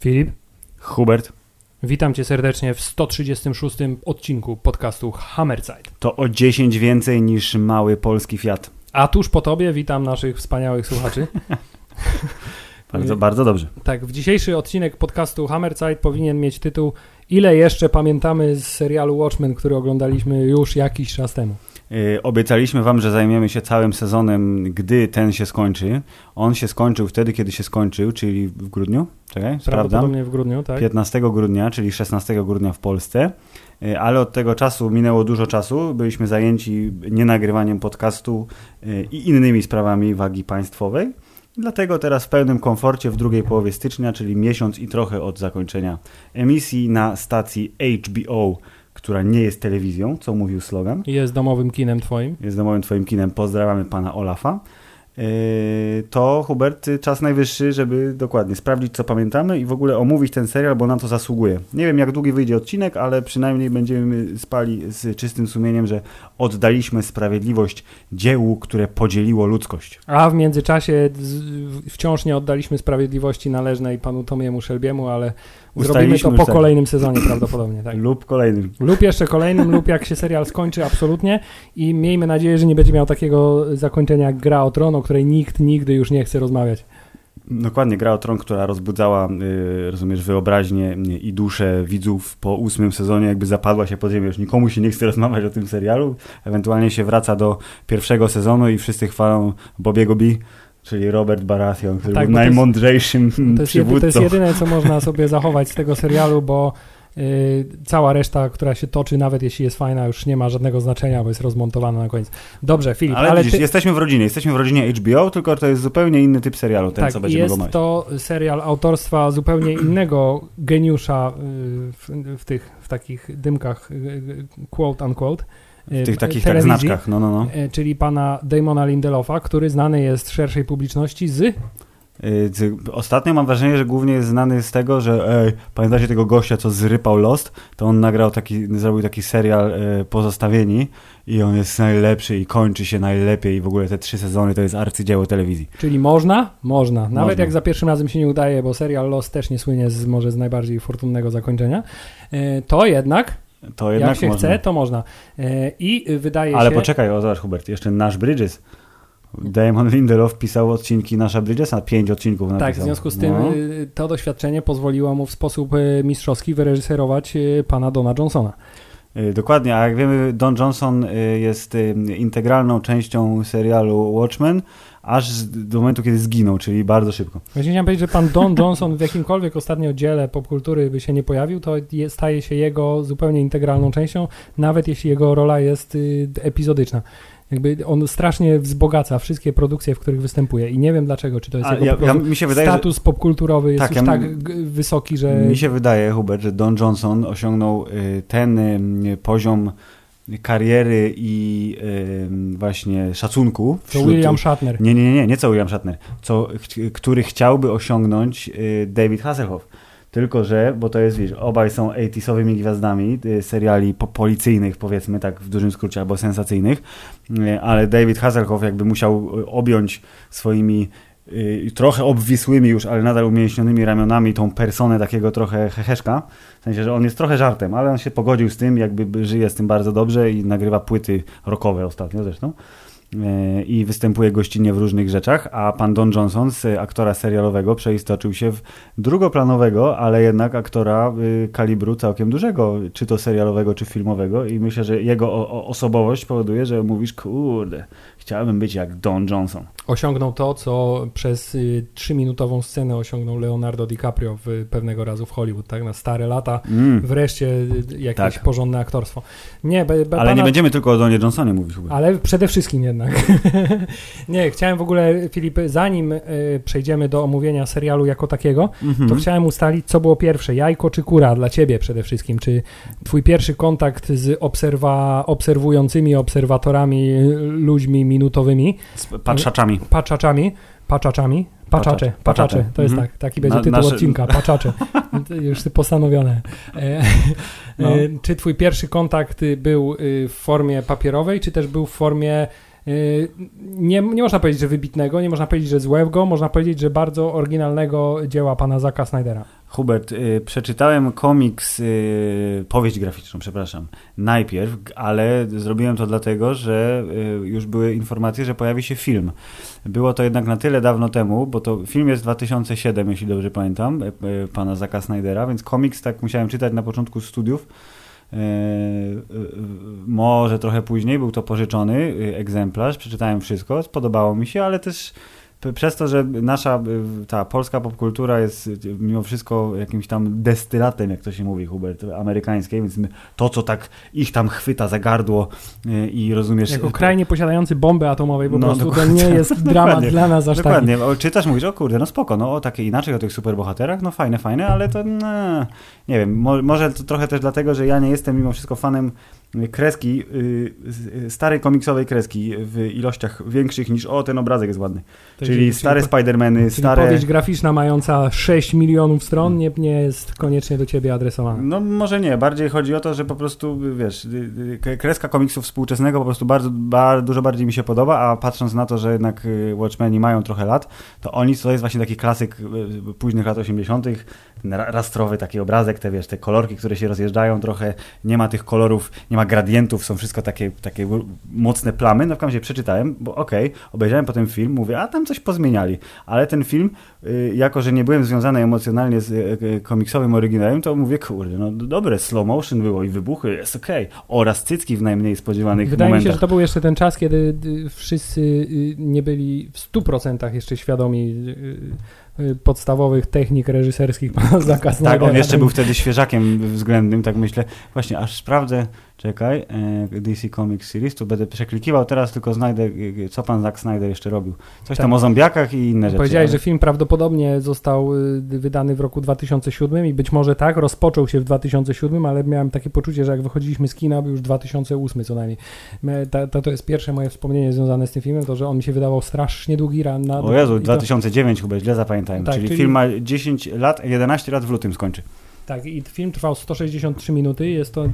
Filip, Hubert, witam cię serdecznie w 136 odcinku podcastu Hammerside. to o 10 więcej niż mały polski Fiat. A tuż po tobie witam naszych wspaniałych słuchaczy. Bardzo, bardzo dobrze. Tak, w dzisiejszy odcinek podcastu Hammerside powinien mieć tytuł Ile jeszcze pamiętamy z serialu Watchmen, który oglądaliśmy już jakiś czas temu. Yy, obiecaliśmy wam, że zajmiemy się całym sezonem, gdy ten się skończy. On się skończył wtedy, kiedy się skończył, czyli w grudniu. Czekaj, sprawdzam. Prawdopodobnie w grudniu, tak? 15 grudnia, czyli 16 grudnia w Polsce. Yy, Ale od tego czasu minęło dużo czasu. Byliśmy zajęci nienagrywaniem podcastu yy, i innymi sprawami wagi państwowej. Dlatego teraz w pełnym komforcie w drugiej połowie stycznia, czyli miesiąc i trochę od zakończenia emisji na stacji HBO, która nie jest telewizją, co mówił slogan. Jest domowym kinem twoim. Jest domowym twoim kinem. Pozdrawiamy pana Olafa. Yy, To Hubert, czas najwyższy, żeby dokładnie sprawdzić, co pamiętamy i w ogóle omówić ten serial, bo na to zasługuje. Nie wiem, jak długi wyjdzie odcinek, ale przynajmniej będziemy spali z czystym sumieniem, że oddaliśmy sprawiedliwość dziełu, które podzieliło ludzkość. A w międzyczasie wciąż nie oddaliśmy sprawiedliwości należnej panu Tomiemu Szelbiemu, ale zrobimy to po kolejnym sezonie prawdopodobnie. Tak. Lub kolejnym. Lub jeszcze kolejnym, lub jak się serial skończy, absolutnie. I miejmy nadzieję, że nie będzie miał takiego zakończenia jak Gra o Tron, o której nikt nigdy już nie chce rozmawiać. Dokładnie, gra o Tron, która rozbudzała, y, rozumiesz, wyobraźnię i duszę widzów po ósmym sezonie, jakby zapadła się pod ziemię. Już nikomu się nie chce rozmawiać o tym serialu. Ewentualnie się wraca do pierwszego sezonu i wszyscy chwalą Bobiego B., czyli Robert Baratheon, który Tak, był najmądrzejszym To jest, jedy, to przywódcą. jest jedyne, co można sobie zachować z tego serialu, bo y, cała reszta, która się toczy, nawet jeśli jest fajna, już nie ma żadnego znaczenia, bo jest rozmontowana na koniec. Dobrze, Filip, ale, ale, widzisz, ty, jesteśmy w rodzinie, jesteśmy w rodzinie HBO, tylko to jest zupełnie inny typ serialu, ten, tak, co będziemy jest to serial autorstwa zupełnie innego geniusza y, w, w tych w takich dymkach, y, y, quote unquote. W tych takich tak znaczkach, no, no, no. y, Czyli pana Damona Lindelofa, który znany jest szerszej publiczności z Y, ty- Ostatnio mam wrażenie, że głównie jest znany z tego, że ej, pamiętacie tego gościa, co zrypał Lost? To on nagrał taki, zrobił taki serial y, Pozostawieni i on jest najlepszy i kończy się najlepiej i w ogóle te trzy sezony to jest arcydzieło telewizji. Czyli można? Można. Nawet Można. jak za pierwszym razem się nie udaje, bo serial Lost też nie słynie z może z najbardziej fortunnego zakończenia, e, to jednak, To jednak jak się można. chce, to można. E, I wydaje Ale się... poczekaj, o zobacz Hubert, jeszcze Nasz Bridges. Damon Lindelof pisał odcinki Nasza Bridgesa, pięć odcinków napisał. Tak, w związku z tym No. y, to doświadczenie pozwoliło mu w sposób y, mistrzowski wyreżyserować pana Dona Johnsona. Dokładnie, a jak wiemy, Don Johnson jest integralną częścią serialu Watchmen, aż do momentu, kiedy zginął, czyli bardzo szybko. Właśnie chciałem powiedzieć, że pan Don Johnson w jakimkolwiek ostatnim oddziale popkultury by się nie pojawił, to je, staje się jego zupełnie integralną częścią, nawet jeśli jego rola jest y, epizodyczna. Jakby on strasznie wzbogaca wszystkie produkcje, w których występuje i nie wiem dlaczego, czy to jest A jego ja, ja, wydaje, status popkulturowy jest Tak, już ja tak wysoki, że... że, mi się wydaje, Hubert, że Don Johnson osiągnął y, ten y, poziom kariery i y, właśnie szacunku. To wśród- William Shatner. Nie, nie, nie, nie, co William Shatner, co, który chciałby osiągnąć y, David Hasselhoff. Tylko, że, bo to jest, wiesz, obaj są 80-owymi gwiazdami y, seriali po policyjnych, powiedzmy tak w dużym skrócie, albo sensacyjnych, y, ale David Hasselhoff jakby musiał y, objąć swoimi trochę obwisłymi już, ale nadal umięśnionymi ramionami tą personę takiego trochę heheszka. W sensie, że on jest trochę żartem, ale on się pogodził z tym, jakby żyje z tym bardzo dobrze i nagrywa płyty rockowe ostatnio zresztą. E, i występuje gościnnie w różnych rzeczach, a pan Don Johnson z aktora serialowego przeistoczył się w drugoplanowego, ale jednak aktora y, kalibru całkiem dużego, czy to serialowego, czy filmowego i myślę, że jego osobowość powoduje, że mówisz, kurde, chciałbym być jak Don Johnson. Osiągnął to, co przez y, trzyminutową scenę osiągnął Leonardo DiCaprio w, pewnego razu w Hollywood, tak? Na stare lata. Mm. Wreszcie y, jakieś Tak. porządne aktorstwo. Nie, be, be, Ale nie pana- będziemy tylko o Donie Johnsonie mówić chyba. Ale przede wszystkim jednak. nie, chciałem w ogóle, Filip, zanim y, przejdziemy do omówienia serialu jako takiego, Mhm. to chciałem ustalić, co było pierwsze, jajko czy kura dla ciebie przede wszystkim. Czy twój pierwszy kontakt z obserwa, obserwującymi obserwatorami, y, ludźmi minutowymi, Z patrzaczami. paczaczami, paczaczami, Paczacze, paczacze, to jest Mhm. tak, taki będzie Na- tytuł nasze- odcinka, paczacze. Już postanowione. E, No. e, Czy twój pierwszy kontakt y, był y, w formie papierowej, czy też był w formie y, nie, nie można powiedzieć, że wybitnego, nie można powiedzieć, że złego, można powiedzieć, że bardzo oryginalnego dzieła pana Zaka Snydera. Hubert, y, przeczytałem komiks, y, powieść graficzną, przepraszam, najpierw, ale zrobiłem to dlatego, że y, już były informacje, że pojawi się film. Było to jednak na tyle dawno temu, bo to film jest 2007, jeśli dobrze pamiętam, pana Zaka Snydera, więc komiks tak musiałem czytać na początku studiów. Może trochę później był to pożyczony egzemplarz, przeczytałem wszystko, spodobało mi się, ale też przez to, że nasza y, ta polska popkultura jest y, mimo wszystko jakimś tam destylatem, jak to się mówi, Hubert, amerykańskiej, więc to, co tak ich tam chwyta za gardło y, i rozumiesz... Jako kraj nieposiadający bomby atomowej po No, prostu to nie jest dramat dla nas aż taki. Dokładnie, o, czytasz, mówisz, o kurde, no spoko, no o takie inaczej, o tych superbohaterach, no fajne, fajne, ale to no, nie wiem, mo, może to trochę też dlatego, że ja nie jestem mimo wszystko fanem kreski, y, y, starej komiksowej kreski w ilościach większych niż o, ten obrazek jest ładny. To czyli stare Spidermany, czyli stare... powieść graficzna mająca 6 milionów stron nie, nie jest koniecznie do ciebie adresowana. No może nie, bardziej chodzi o to, że po prostu, wiesz, y, kreska komiksu współczesnego po prostu bardzo, bardzo dużo bardziej mi się podoba, a patrząc na to, że jednak Watchmeni mają trochę lat, to oni, to jest właśnie taki klasyk późnych lat 80., ten ra- rastrowy taki obrazek, te wiesz, te kolorki, które się rozjeżdżają trochę, nie ma tych kolorów, nie ma gradientów, są wszystko takie, takie mocne plamy, no w każdym razie przeczytałem, bo okej, obejrzałem potem film, mówię, a tam coś pozmieniali, ale ten film, y, jako że nie byłem związany emocjonalnie z y, y, komiksowym oryginałem, to mówię, kurde, no dobre, slow motion było i wybuchy, jest okej, oraz cycki w najmniej spodziewanych Wydaje mi momentach. się, że to był jeszcze ten czas, kiedy wszyscy nie byli w 100% jeszcze świadomi podstawowych technik reżyserskich pana Zaka Tak, Snydera. on jeszcze był wtedy świeżakiem względnym, tak myślę. Właśnie, aż sprawdzę, czekaj, e, DC Comics Series, tu będę przeklikiwał, teraz tylko znajdę, co pan Zack Snyder jeszcze robił. Coś Tak. tam o zombiakach i inne rzeczy. Powiedziałeś, ale- że film prawdopodobnie został y, wydany w roku 2007 i być może tak, rozpoczął się w 2007, ale miałem takie poczucie, że jak wychodziliśmy z kina, był już 2008 co najmniej. Ta- To, to jest pierwsze moje wspomnienie związane z tym filmem, to, że on mi się wydawał strasznie długi ran na... O Jezu, i to- 2009 chyba, źle zapamiętałem. Tak, czyli, czyli- film ma 10 lat, 11 lat w lutym skończy. Tak, i film trwał 163 minuty, jest to,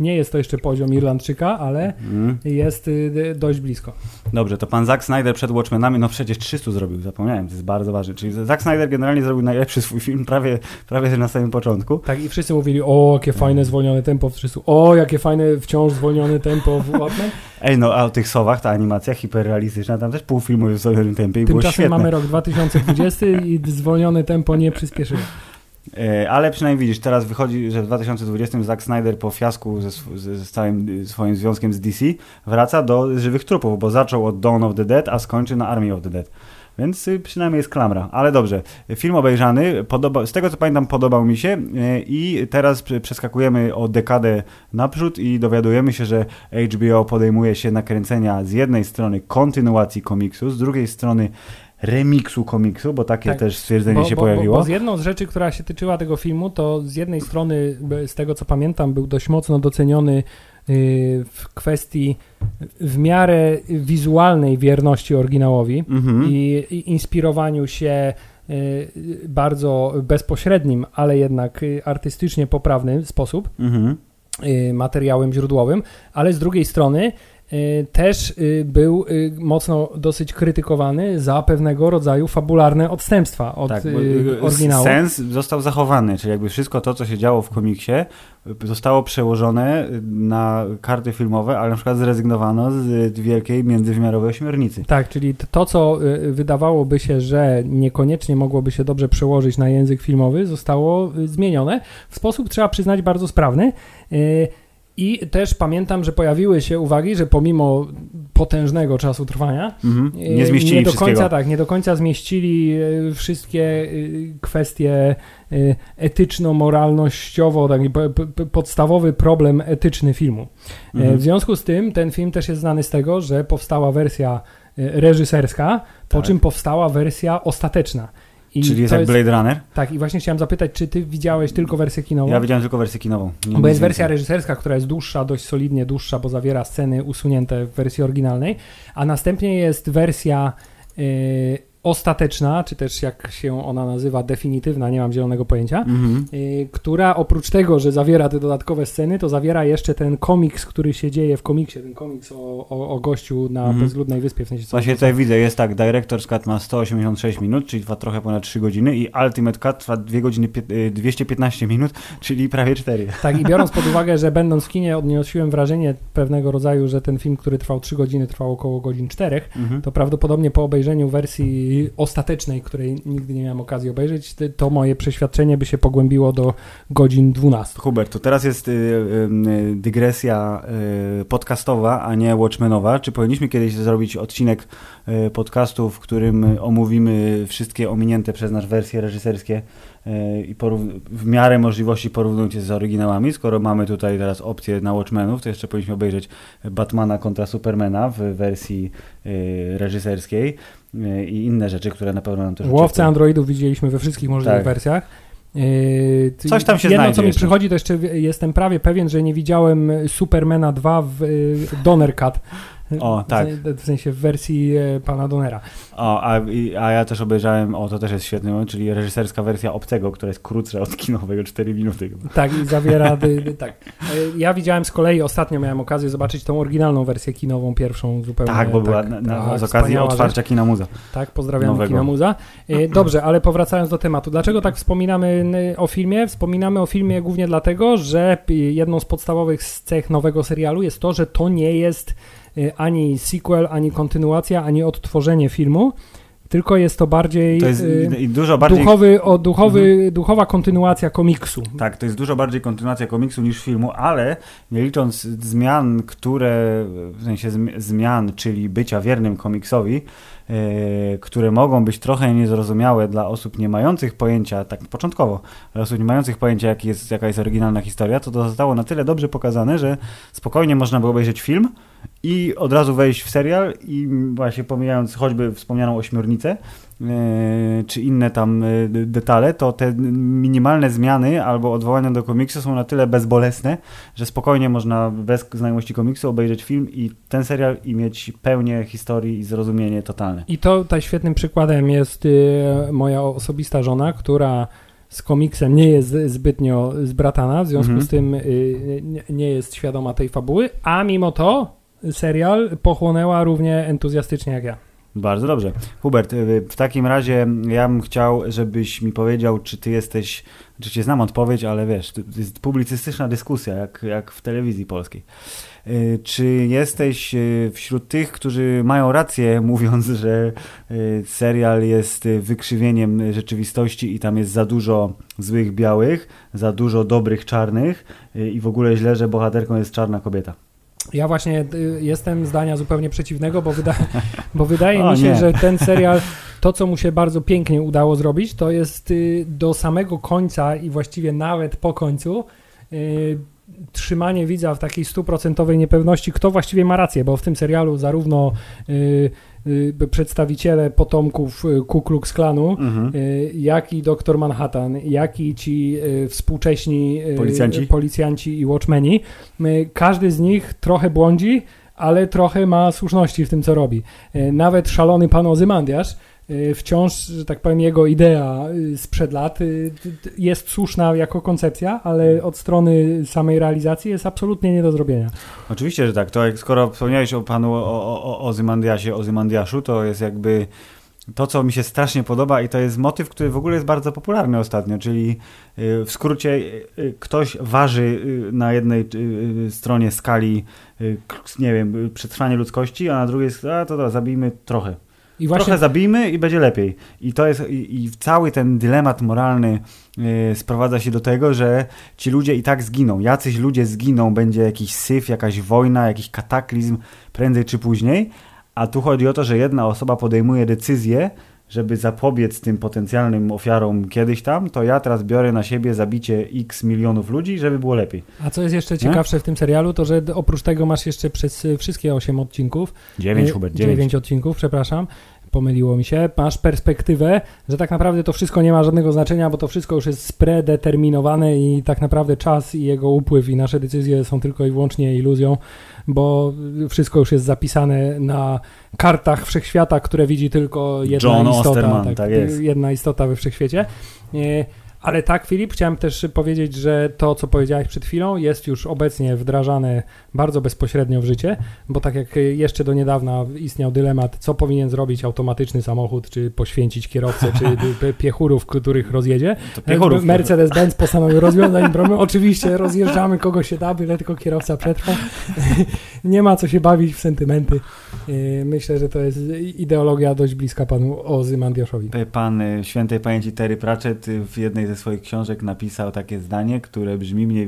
nie jest to jeszcze poziom Irlandczyka, ale Mm. jest y, dość blisko. Dobrze, to pan Zack Snyder przed Watchmenami, no przecież 300 zrobił, zapomniałem, to jest bardzo ważne. Czyli Zack Snyder generalnie zrobił najlepszy swój film prawie, prawie na samym początku. Tak, i wszyscy mówili, o, jakie fajne zwolnione tempo w 300, o, jakie fajne wciąż zwolnione tempo w Watchmen. Ej, no a o tych sowach, ta animacja hiperrealistyczna, tam też pół filmu jest w zwolnionym tempie i było Tymczasem świetne. mamy rok 2020 i zwolnione tempo nie przyspieszyło. E, Ale przynajmniej widzisz, teraz wychodzi, że w 2020 Zack Snyder po fiasku ze, ze, całym y, swoim związkiem z DC wraca do żywych trupów, bo zaczął od Dawn of the Dead, a skończy na Army of the Dead. Więc y, przynajmniej jest klamra. Ale dobrze, film obejrzany, podoba, z tego co pamiętam podobał mi się y, i teraz prze- przeskakujemy o dekadę naprzód i dowiadujemy się, że HBO podejmuje się nakręcenia z jednej strony kontynuacji komiksu, z drugiej strony remiksu komiksu, bo takie Tak, też stwierdzenie się bo, pojawiło. Bo, bo z jedną z rzeczy, która się tyczyła tego filmu, to z jednej strony, z tego co pamiętam, był dość mocno doceniony y, w kwestii w miarę wizualnej wierności oryginałowi Mhm. i, i inspirowaniu się y, bardzo bezpośrednim, ale jednak y, artystycznie poprawny sposób Mhm. materiałem źródłowym, ale z drugiej strony też y, był y, mocno dosyć krytykowany za pewnego rodzaju fabularne odstępstwa od tak, y, y, oryginału. Sens został zachowany, czyli jakby wszystko to, co się działo w komiksie, y, zostało przełożone y, na karty filmowe, ale na przykład zrezygnowano z y, wielkiej międzywymiarowej ośmiornicy. Tak, czyli to, co y, wydawałoby się, że niekoniecznie mogłoby się dobrze przełożyć na język filmowy, zostało y, zmienione w sposób, trzeba przyznać, bardzo sprawny. I też pamiętam, że pojawiły się uwagi, że pomimo potężnego czasu trwania, Mhm. y, Nie zmieścili nie do wszystkiego. końca tak, nie do końca zmieścili y, wszystkie y, kwestie etyczno-moralnościowo, taki podstawowy problem etyczny filmu. E, Mhm. W związku z tym ten film też jest znany z tego, że powstała wersja e, reżyserska, po Tak. czym powstała wersja ostateczna. I Czyli jest jak Blade Runner. Tak, i właśnie chciałem zapytać, czy ty widziałeś tylko wersję kinową? Ja widziałem tylko wersję kinową. Nie, bo jest wersja więcej. reżyserska, która jest dłuższa, dość solidnie dłuższa, bo zawiera sceny usunięte w wersji oryginalnej, a następnie jest wersja e, ostateczna, czy też jak się ona nazywa, definitywna, nie mam zielonego pojęcia, Mhm. y, która oprócz tego, że zawiera te dodatkowe sceny, to zawiera jeszcze ten komiks, który się dzieje w komiksie, ten komiks o, o, o gościu na Mhm. bezludnej wyspie, w sensie co- Właśnie tutaj widzę, jest tak, Director's Cut ma 186 minut, czyli trwa trochę ponad 3 godziny i Ultimate Cut trwa 2 godziny pie- y, 215 minut, czyli prawie 4. Tak, i biorąc pod uwagę, że będąc w kinie odniosłem wrażenie pewnego rodzaju, że ten film, który trwał 3 godziny, trwał około godzin 4, Mhm. to prawdopodobnie po obejrzeniu wersji ostatecznej, której nigdy nie miałem okazji obejrzeć, to- moje przeświadczenie by się pogłębiło do godzin 12. Hubert, to teraz jest y, y, y, dygresja podcastowa, a nie watchmenowa. Czy powinniśmy kiedyś zrobić odcinek podcastu, w którym omówimy wszystkie ominięte przez nas wersje reżyserskie i w miarę możliwości porównujcie je z oryginałami? Skoro mamy tutaj teraz opcję na watchmenów, to jeszcze powinniśmy obejrzeć Batmana kontra Supermana w wersji reżyserskiej i inne rzeczy, które na pewno nam też uciekły. androidów widzieliśmy we wszystkich możliwych Tak. wersjach. Yy, ty- Coś tam się Jedno, co mi przychodzi, to jeszcze jestem prawie pewien, że nie widziałem Supermana 2 w y, Donner Cut. O, tak. W, sensie w wersji e, pana Donera. O, a, a ja też obejrzałem, o to też jest świetny moment, czyli reżyserska wersja Obcego, która jest krótsza od kinowego, 4 minuty. chyba. Tak, i zawiera. dy, tak. E, Ja widziałem z kolei, ostatnio miałem okazję zobaczyć tą oryginalną wersję kinową, pierwszą zupełnie. Tak, bo była na, na, tak, z okazji otwarcia kina muza. Rzecz. Tak, pozdrawiam nowego. Kina Muza. E, Dobrze, ale powracając do tematu. Dlaczego tak wspominamy o filmie? Wspominamy o filmie głównie dlatego, że jedną z podstawowych cech nowego serialu jest to, że to nie jest ani sequel, ani kontynuacja, ani odtworzenie filmu, tylko jest to bardziej To jest i dużo bardziej... duchowy, o, duchowy, duchowa kontynuacja komiksu. Tak, to jest dużo bardziej kontynuacja komiksu niż filmu, ale nie licząc zmian, które, w sensie zmi- zmian, czyli bycia wiernym komiksowi, które mogą być trochę niezrozumiałe dla osób nie mających pojęcia, tak początkowo, dla osób nie mających pojęcia, jaki jest, jaka jest oryginalna historia, to to zostało na tyle dobrze pokazane, że spokojnie można było obejrzeć film i od razu wejść w serial i właśnie pomijając choćby wspomnianą ośmiornicę, e, czy inne tam e, detale, to te minimalne zmiany albo odwołania do komiksu są na tyle bezbolesne, że spokojnie można bez znajomości komiksu obejrzeć film i ten serial i mieć pełnię historii i zrozumienie totalne. I to tutaj świetnym przykładem jest y, moja osobista żona, która z komiksem nie jest zbytnio zbratana, w związku Mhm. z tym y, nie jest świadoma tej fabuły, a mimo to serial pochłonęła równie entuzjastycznie jak ja. Bardzo dobrze. Hubert, y, w takim razie ja bym chciał, żebyś mi powiedział, czy ty jesteś, oczywiście znam odpowiedź, ale wiesz, to jest publicystyczna dyskusja, jak, jak w telewizji polskiej. Y, Czy jesteś y, wśród tych, którzy mają rację, mówiąc, że serial jest wykrzywieniem rzeczywistości i tam jest za dużo złych białych, za dużo dobrych czarnych i w ogóle źle, że bohaterką jest czarna kobieta? Ja właśnie y, jestem zdania zupełnie przeciwnego, bo, wyda bo wydaje O, mi się, nie. że ten serial, to co mu się bardzo pięknie udało zrobić, to jest y, do samego końca i właściwie nawet po końcu y, trzymanie widza w takiej stuprocentowej niepewności, kto właściwie ma rację, bo w tym serialu zarówno y, przedstawiciele potomków y, Ku Klux Klanu, Mhm. y, jak i doktor Manhattan, jak i ci y, współcześni y, Policjanci? policjanci i watchmeni, y, każdy z nich trochę błądzi, ale trochę ma słuszności w tym, co robi. Y, Nawet szalony pan Ozymandiasz y, wciąż, że tak powiem, jego idea y, sprzed lat y, jest słuszna jako koncepcja, ale od strony samej realizacji jest absolutnie nie do zrobienia. Oczywiście, że tak. To jak skoro wspomniałeś o panu o, Ozymandiasie, Ozymandiaszu, to jest jakby to, co mi się strasznie podoba i to jest motyw, który w ogóle jest bardzo popularny ostatnio, czyli y, w skrócie y, y, ktoś waży y, na jednej y, y, stronie skali, y, nie wiem, y, przetrwanie ludzkości, a na drugiej a to, to zabijmy trochę. I właśnie Trochę zabijmy i będzie lepiej. I to jest i, i cały ten dylemat moralny y, sprowadza się do tego, że ci ludzie i tak zginą. Jacyś ludzie zginą, będzie jakiś syf, jakaś wojna, jakiś kataklizm prędzej czy później. A tu chodzi o to, że jedna osoba podejmuje decyzję, żeby zapobiec tym potencjalnym ofiarom kiedyś tam, to ja teraz biorę na siebie zabicie x milionów ludzi, żeby było lepiej. A co jest jeszcze ciekawsze w tym serialu, to że oprócz tego masz jeszcze przez y, wszystkie 8 odcinków, Dziewięć, y, Hubert, dziewięć. dziewięć odcinków, przepraszam, pomyliło mi się. Masz perspektywę, że tak naprawdę to wszystko nie ma żadnego znaczenia, bo to wszystko już jest spredeterminowane i tak naprawdę czas i jego upływ i nasze decyzje są tylko i wyłącznie iluzją, bo wszystko już jest zapisane na kartach wszechświata, które widzi tylko jedna John istota. Osterman, tak, tak jest. Jedna istota we wszechświecie. E, Ale tak, Filip, chciałem też powiedzieć, że to, co powiedziałeś przed chwilą, jest już obecnie wdrażane bardzo bezpośrednio w życie, bo tak jak jeszcze do niedawna istniał dylemat, co powinien zrobić automatyczny samochód, czy poświęcić kierowcę, czy piechurów, których rozjedzie. Mercedes-Benz postanowił rozwiązać problem. Oczywiście rozjeżdżamy kogo się da, byle tylko kierowca przetrwał. Nie ma co się bawić w sentymenty. Yy, Myślę, że to jest ideologia dość bliska panu Ozymandiaszowi. Pan y, świętej pamięci Terry Pratchett w jednej ze swoich książek napisał takie zdanie, które brzmi mniej,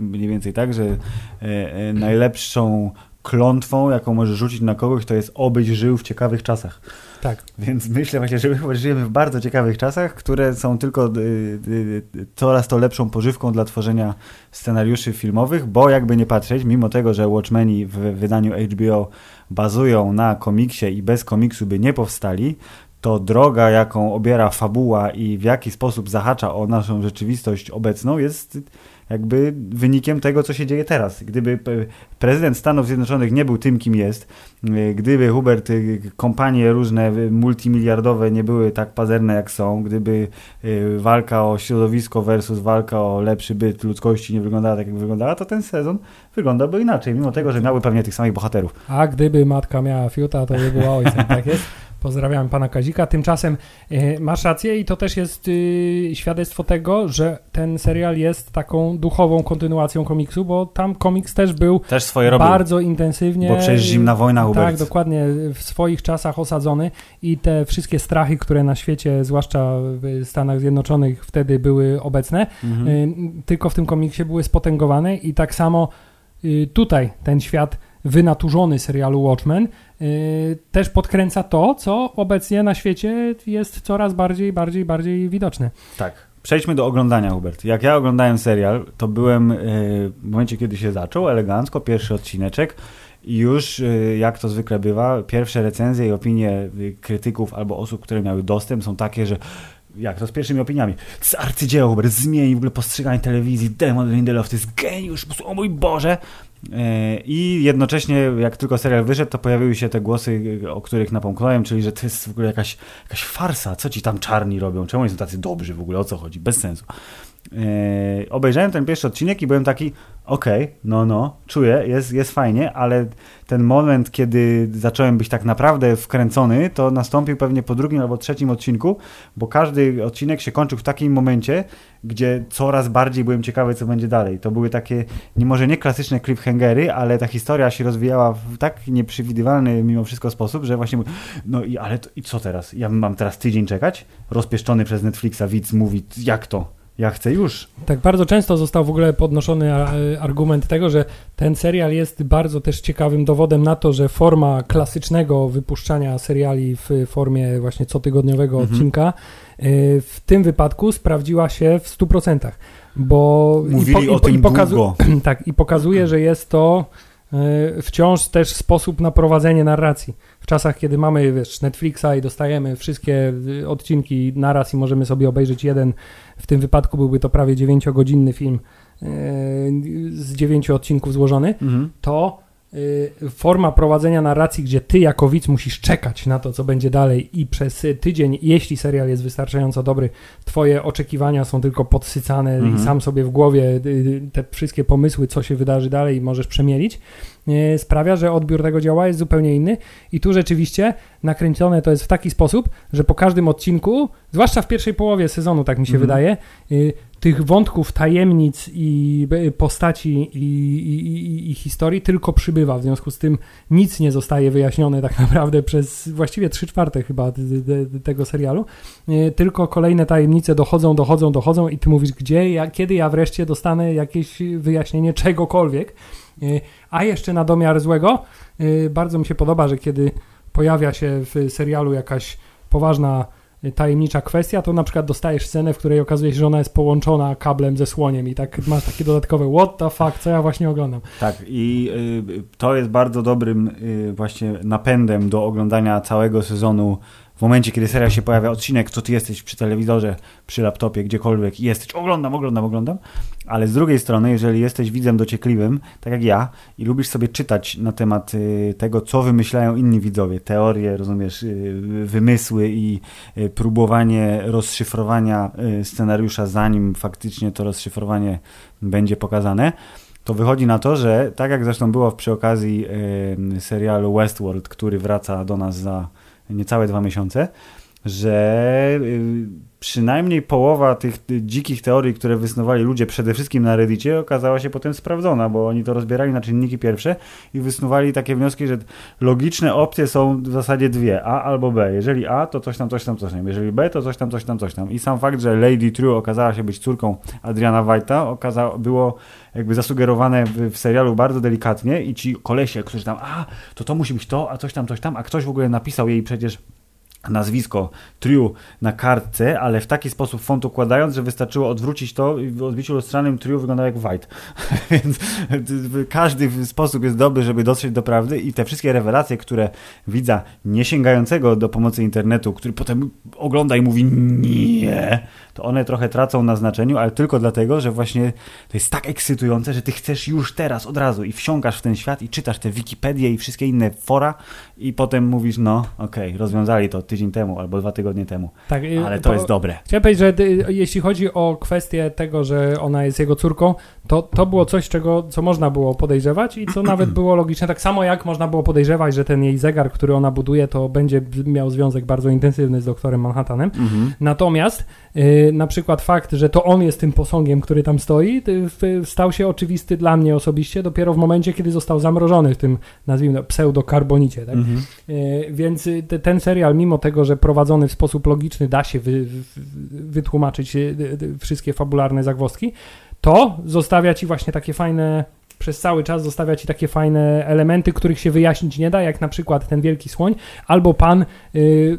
mniej więcej tak, że e, e, najlepszą klątwą, jaką możesz rzucić na kogoś, to jest obyś żył w ciekawych czasach. Tak. Więc myślę właśnie, że my żyjemy w bardzo ciekawych czasach, które są tylko y, coraz to lepszą pożywką dla tworzenia scenariuszy filmowych, bo jakby nie patrzeć, mimo tego, że Watchmeni w wydaniu HBO bazują na komiksie i bez komiksu by nie powstali, to droga, jaką obiera fabuła i w jaki sposób zahacza o naszą rzeczywistość obecną, jest jakby wynikiem tego, co się dzieje teraz. Gdyby prezydent Stanów Zjednoczonych nie był tym, kim jest, y, gdyby Hubert, y, kompanie różne y, multimiliardowe nie były tak pazerne, jak są, gdyby walka o środowisko versus walka o lepszy byt ludzkości nie wyglądała tak, jak wyglądała, to ten sezon wyglądałby inaczej, mimo tego, że miały pewnie tych samych bohaterów. A gdyby matka miała fiuta, to by była ojcem, tak jest. Pozdrawiam pana Kazika. Tymczasem e, masz rację i to też jest y, świadectwo tego, że ten serial jest taką duchową kontynuacją komiksu, bo tam komiks też był Też swoje robią, bardzo intensywnie. bo przecież zimna wojna, Hubert. Tak, dokładnie, w swoich czasach osadzony i te wszystkie strachy, które na świecie, zwłaszcza w Stanach Zjednoczonych wtedy były obecne, Mhm. y, tylko w tym komiksie były spotęgowane i tak samo y, tutaj ten świat wynaturzony serialu Watchmen y, też podkręca to, co obecnie na świecie jest coraz bardziej, bardziej, bardziej widoczne. Tak. Przejdźmy do oglądania, Hubert. Jak ja oglądałem serial, to byłem e, w momencie, kiedy się zaczął, elegancko, pierwszy odcineczek i już, e, jak to zwykle bywa, pierwsze recenzje i opinie krytyków albo osób, które miały dostęp są takie, że jak to z pierwszymi opiniami. Jest arcydzieło, Hubert, zmieni w ogóle postrzeganie telewizji, Demon Lindelof, to jest geniusz, o mój Boże! I jednocześnie, jak tylko serial wyszedł, to pojawiły się te głosy, o których napomknąłem, czyli że to jest w ogóle jakaś, jakaś farsa. Co ci tam czarni robią? Czemu oni są tacy dobrzy w ogóle? O co chodzi? Bez sensu. E, obejrzałem ten pierwszy odcinek i byłem taki, okej, no, no, czuję, jest, jest fajnie, ale ten moment, kiedy zacząłem być tak naprawdę wkręcony, to nastąpił pewnie po drugim albo trzecim odcinku, bo każdy odcinek się kończył w takim momencie, gdzie coraz bardziej byłem ciekawy, co będzie dalej. To były takie, nie może nie klasyczne cliffhangery, ale ta historia się rozwijała w tak nieprzewidywalny mimo wszystko sposób, że właśnie, no i ale to, i co teraz? Ja mam teraz tydzień czekać? Rozpieszczony przez Netflixa widz mówi, jak to? Ja chcę już. Tak bardzo często został w ogóle podnoszony a, argument tego, że ten serial jest bardzo też ciekawym dowodem na to, że forma klasycznego wypuszczania seriali w formie właśnie cotygodniowego Mhm. odcinka y, w tym wypadku sprawdziła się w 100%, bo Mówili o tym długo. tak, i pokazuje, że jest to y, wciąż też sposób na prowadzenie narracji. W czasach, kiedy mamy wiesz, Netflixa i dostajemy wszystkie y, odcinki naraz i możemy sobie obejrzeć jeden, w tym wypadku byłby to prawie 9-godzinny film y, z 9 odcinków złożony, Mhm. to forma prowadzenia narracji, gdzie ty jako widz musisz czekać na to, co będzie dalej i przez y, tydzień, jeśli serial jest wystarczająco dobry, twoje oczekiwania są tylko podsycane Mhm. i sam sobie w głowie y, y, te wszystkie pomysły, co się wydarzy dalej, możesz przemielić, y, sprawia, że odbiór tego dzieła jest zupełnie inny i tu rzeczywiście nakręcone to jest w taki sposób, że po każdym odcinku, zwłaszcza w pierwszej połowie sezonu, tak mi się Mhm. wydaje, y, tych wątków, tajemnic i postaci i, i, i, historii tylko przybywa. W związku z tym nic nie zostaje wyjaśnione tak naprawdę przez właściwie trzy czwarte chyba tego serialu. Y, Tylko kolejne tajemnice dochodzą, dochodzą, dochodzą i ty mówisz, gdzie ja, kiedy ja wreszcie dostanę jakieś wyjaśnienie czegokolwiek. Y, A jeszcze na domiar złego, y, bardzo mi się podoba, że kiedy pojawia się w serialu jakaś poważna tajemnicza kwestia, to na przykład dostajesz scenę, w której okazuje się, że ona jest połączona kablem ze słoniem i tak masz takie dodatkowe what the fuck, co ja właśnie oglądam. Tak i y, to jest bardzo dobrym y, właśnie napędem do oglądania całego sezonu w momencie, kiedy serial się pojawia, odcinek, to ty jesteś przy telewizorze, przy laptopie, gdziekolwiek i jesteś, oglądam, oglądam, oglądam, ale z drugiej strony, jeżeli jesteś widzem dociekliwym, tak jak ja, i lubisz sobie czytać na temat y, tego, co wymyślają inni widzowie, teorie, rozumiesz, y, wymysły i y, próbowanie rozszyfrowania scenariusza, zanim faktycznie to rozszyfrowanie będzie pokazane, to wychodzi na to, że tak jak zresztą było przy okazji serialu Westworld, który wraca do nas za niecałe dwa miesiące, że y, przynajmniej połowa tych dzikich teorii, które wysnuwali ludzie przede wszystkim na Reddicie, okazała się potem sprawdzona, bo oni to rozbierali na czynniki pierwsze i wysnuwali takie wnioski, że logiczne opcje są w zasadzie dwie, A albo B. Jeżeli A, to coś tam, coś tam, coś tam. Jeżeli B, to coś tam, coś tam, coś tam. I sam fakt, że Lady True okazała się być córką Adriana White'a, okaza- było jakby zasugerowane w, w, serialu bardzo delikatnie i ci kolesie, którzy tam, a, to to musi być to, a coś tam, coś tam, a ktoś w ogóle napisał jej przecież nazwisko Triu na kartce, ale w taki sposób font układając, że wystarczyło odwrócić to i w odbiciu lustrzanym Triu wyglądał jak White. Więc każdy sposób jest dobry, żeby dotrzeć do prawdy i te wszystkie rewelacje, które widza nie sięgającego do pomocy internetu, który potem ogląda i mówi nie, to one trochę tracą na znaczeniu, ale tylko dlatego, że właśnie to jest tak ekscytujące, że ty chcesz już teraz, od razu i wsiąkasz w ten świat i czytasz te Wikipedię i wszystkie inne fora i potem mówisz, no okej, okay, rozwiązali to tydzień temu albo dwa tygodnie temu, tak, ale to, to jest dobre. Chciałem powiedzieć, że jeśli chodzi o kwestię tego, że ona jest jego córką, to, to było coś, czego, co można było podejrzewać i co nawet było logiczne, tak samo jak można było podejrzewać, że ten jej zegar, który ona buduje, to będzie miał związek bardzo intensywny z doktorem Manhattanem. Mhm. Natomiast yy, na przykład fakt, że to on jest tym posągiem, który tam stoi, yy, stał się oczywisty dla mnie osobiście dopiero w momencie, kiedy został zamrożony w tym, nazwijmy pseudokarbonicie. Tak? Mhm. Yy, więc y, ten serial, mimo tego, że prowadzony w sposób logiczny da się wy, wytłumaczyć y, wszystkie fabularne zagwozdki, to zostawia ci właśnie takie fajne przez cały czas zostawia ci takie fajne elementy, których się wyjaśnić nie da, jak na przykład ten wielki słoń, albo pan, yy,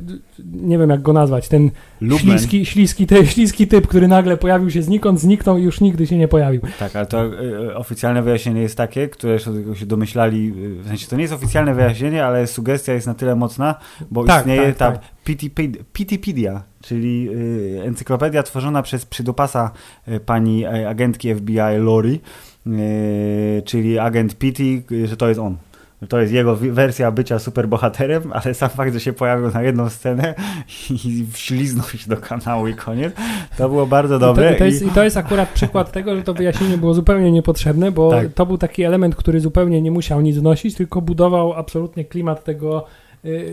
nie wiem jak go nazwać, ten śliski, śliski, ty, śliski typ, który nagle pojawił się znikąd, zniknął i już nigdy się nie pojawił. Tak, ale to y, oficjalne wyjaśnienie jest takie, które się domyślali, y, w sensie to nie jest oficjalne wyjaśnienie, ale sugestia jest na tyle mocna, bo tak, istnieje tak, ta tak. PTpedia, czyli y, encyklopedia tworzona przez przydopasa pani agentki FBI Lori, Yy, czyli agent Pity, że to jest on. To jest jego wersja bycia superbohaterem, ale sam fakt, że się pojawił na jedną scenę i wśliznął się do kanału i koniec, to było bardzo dobre. I to, to, jest, i... to jest akurat przykład tego, że to wyjaśnienie było zupełnie niepotrzebne, bo tak. to był taki element, który zupełnie nie musiał nic wnosić, tylko budował absolutnie klimat tego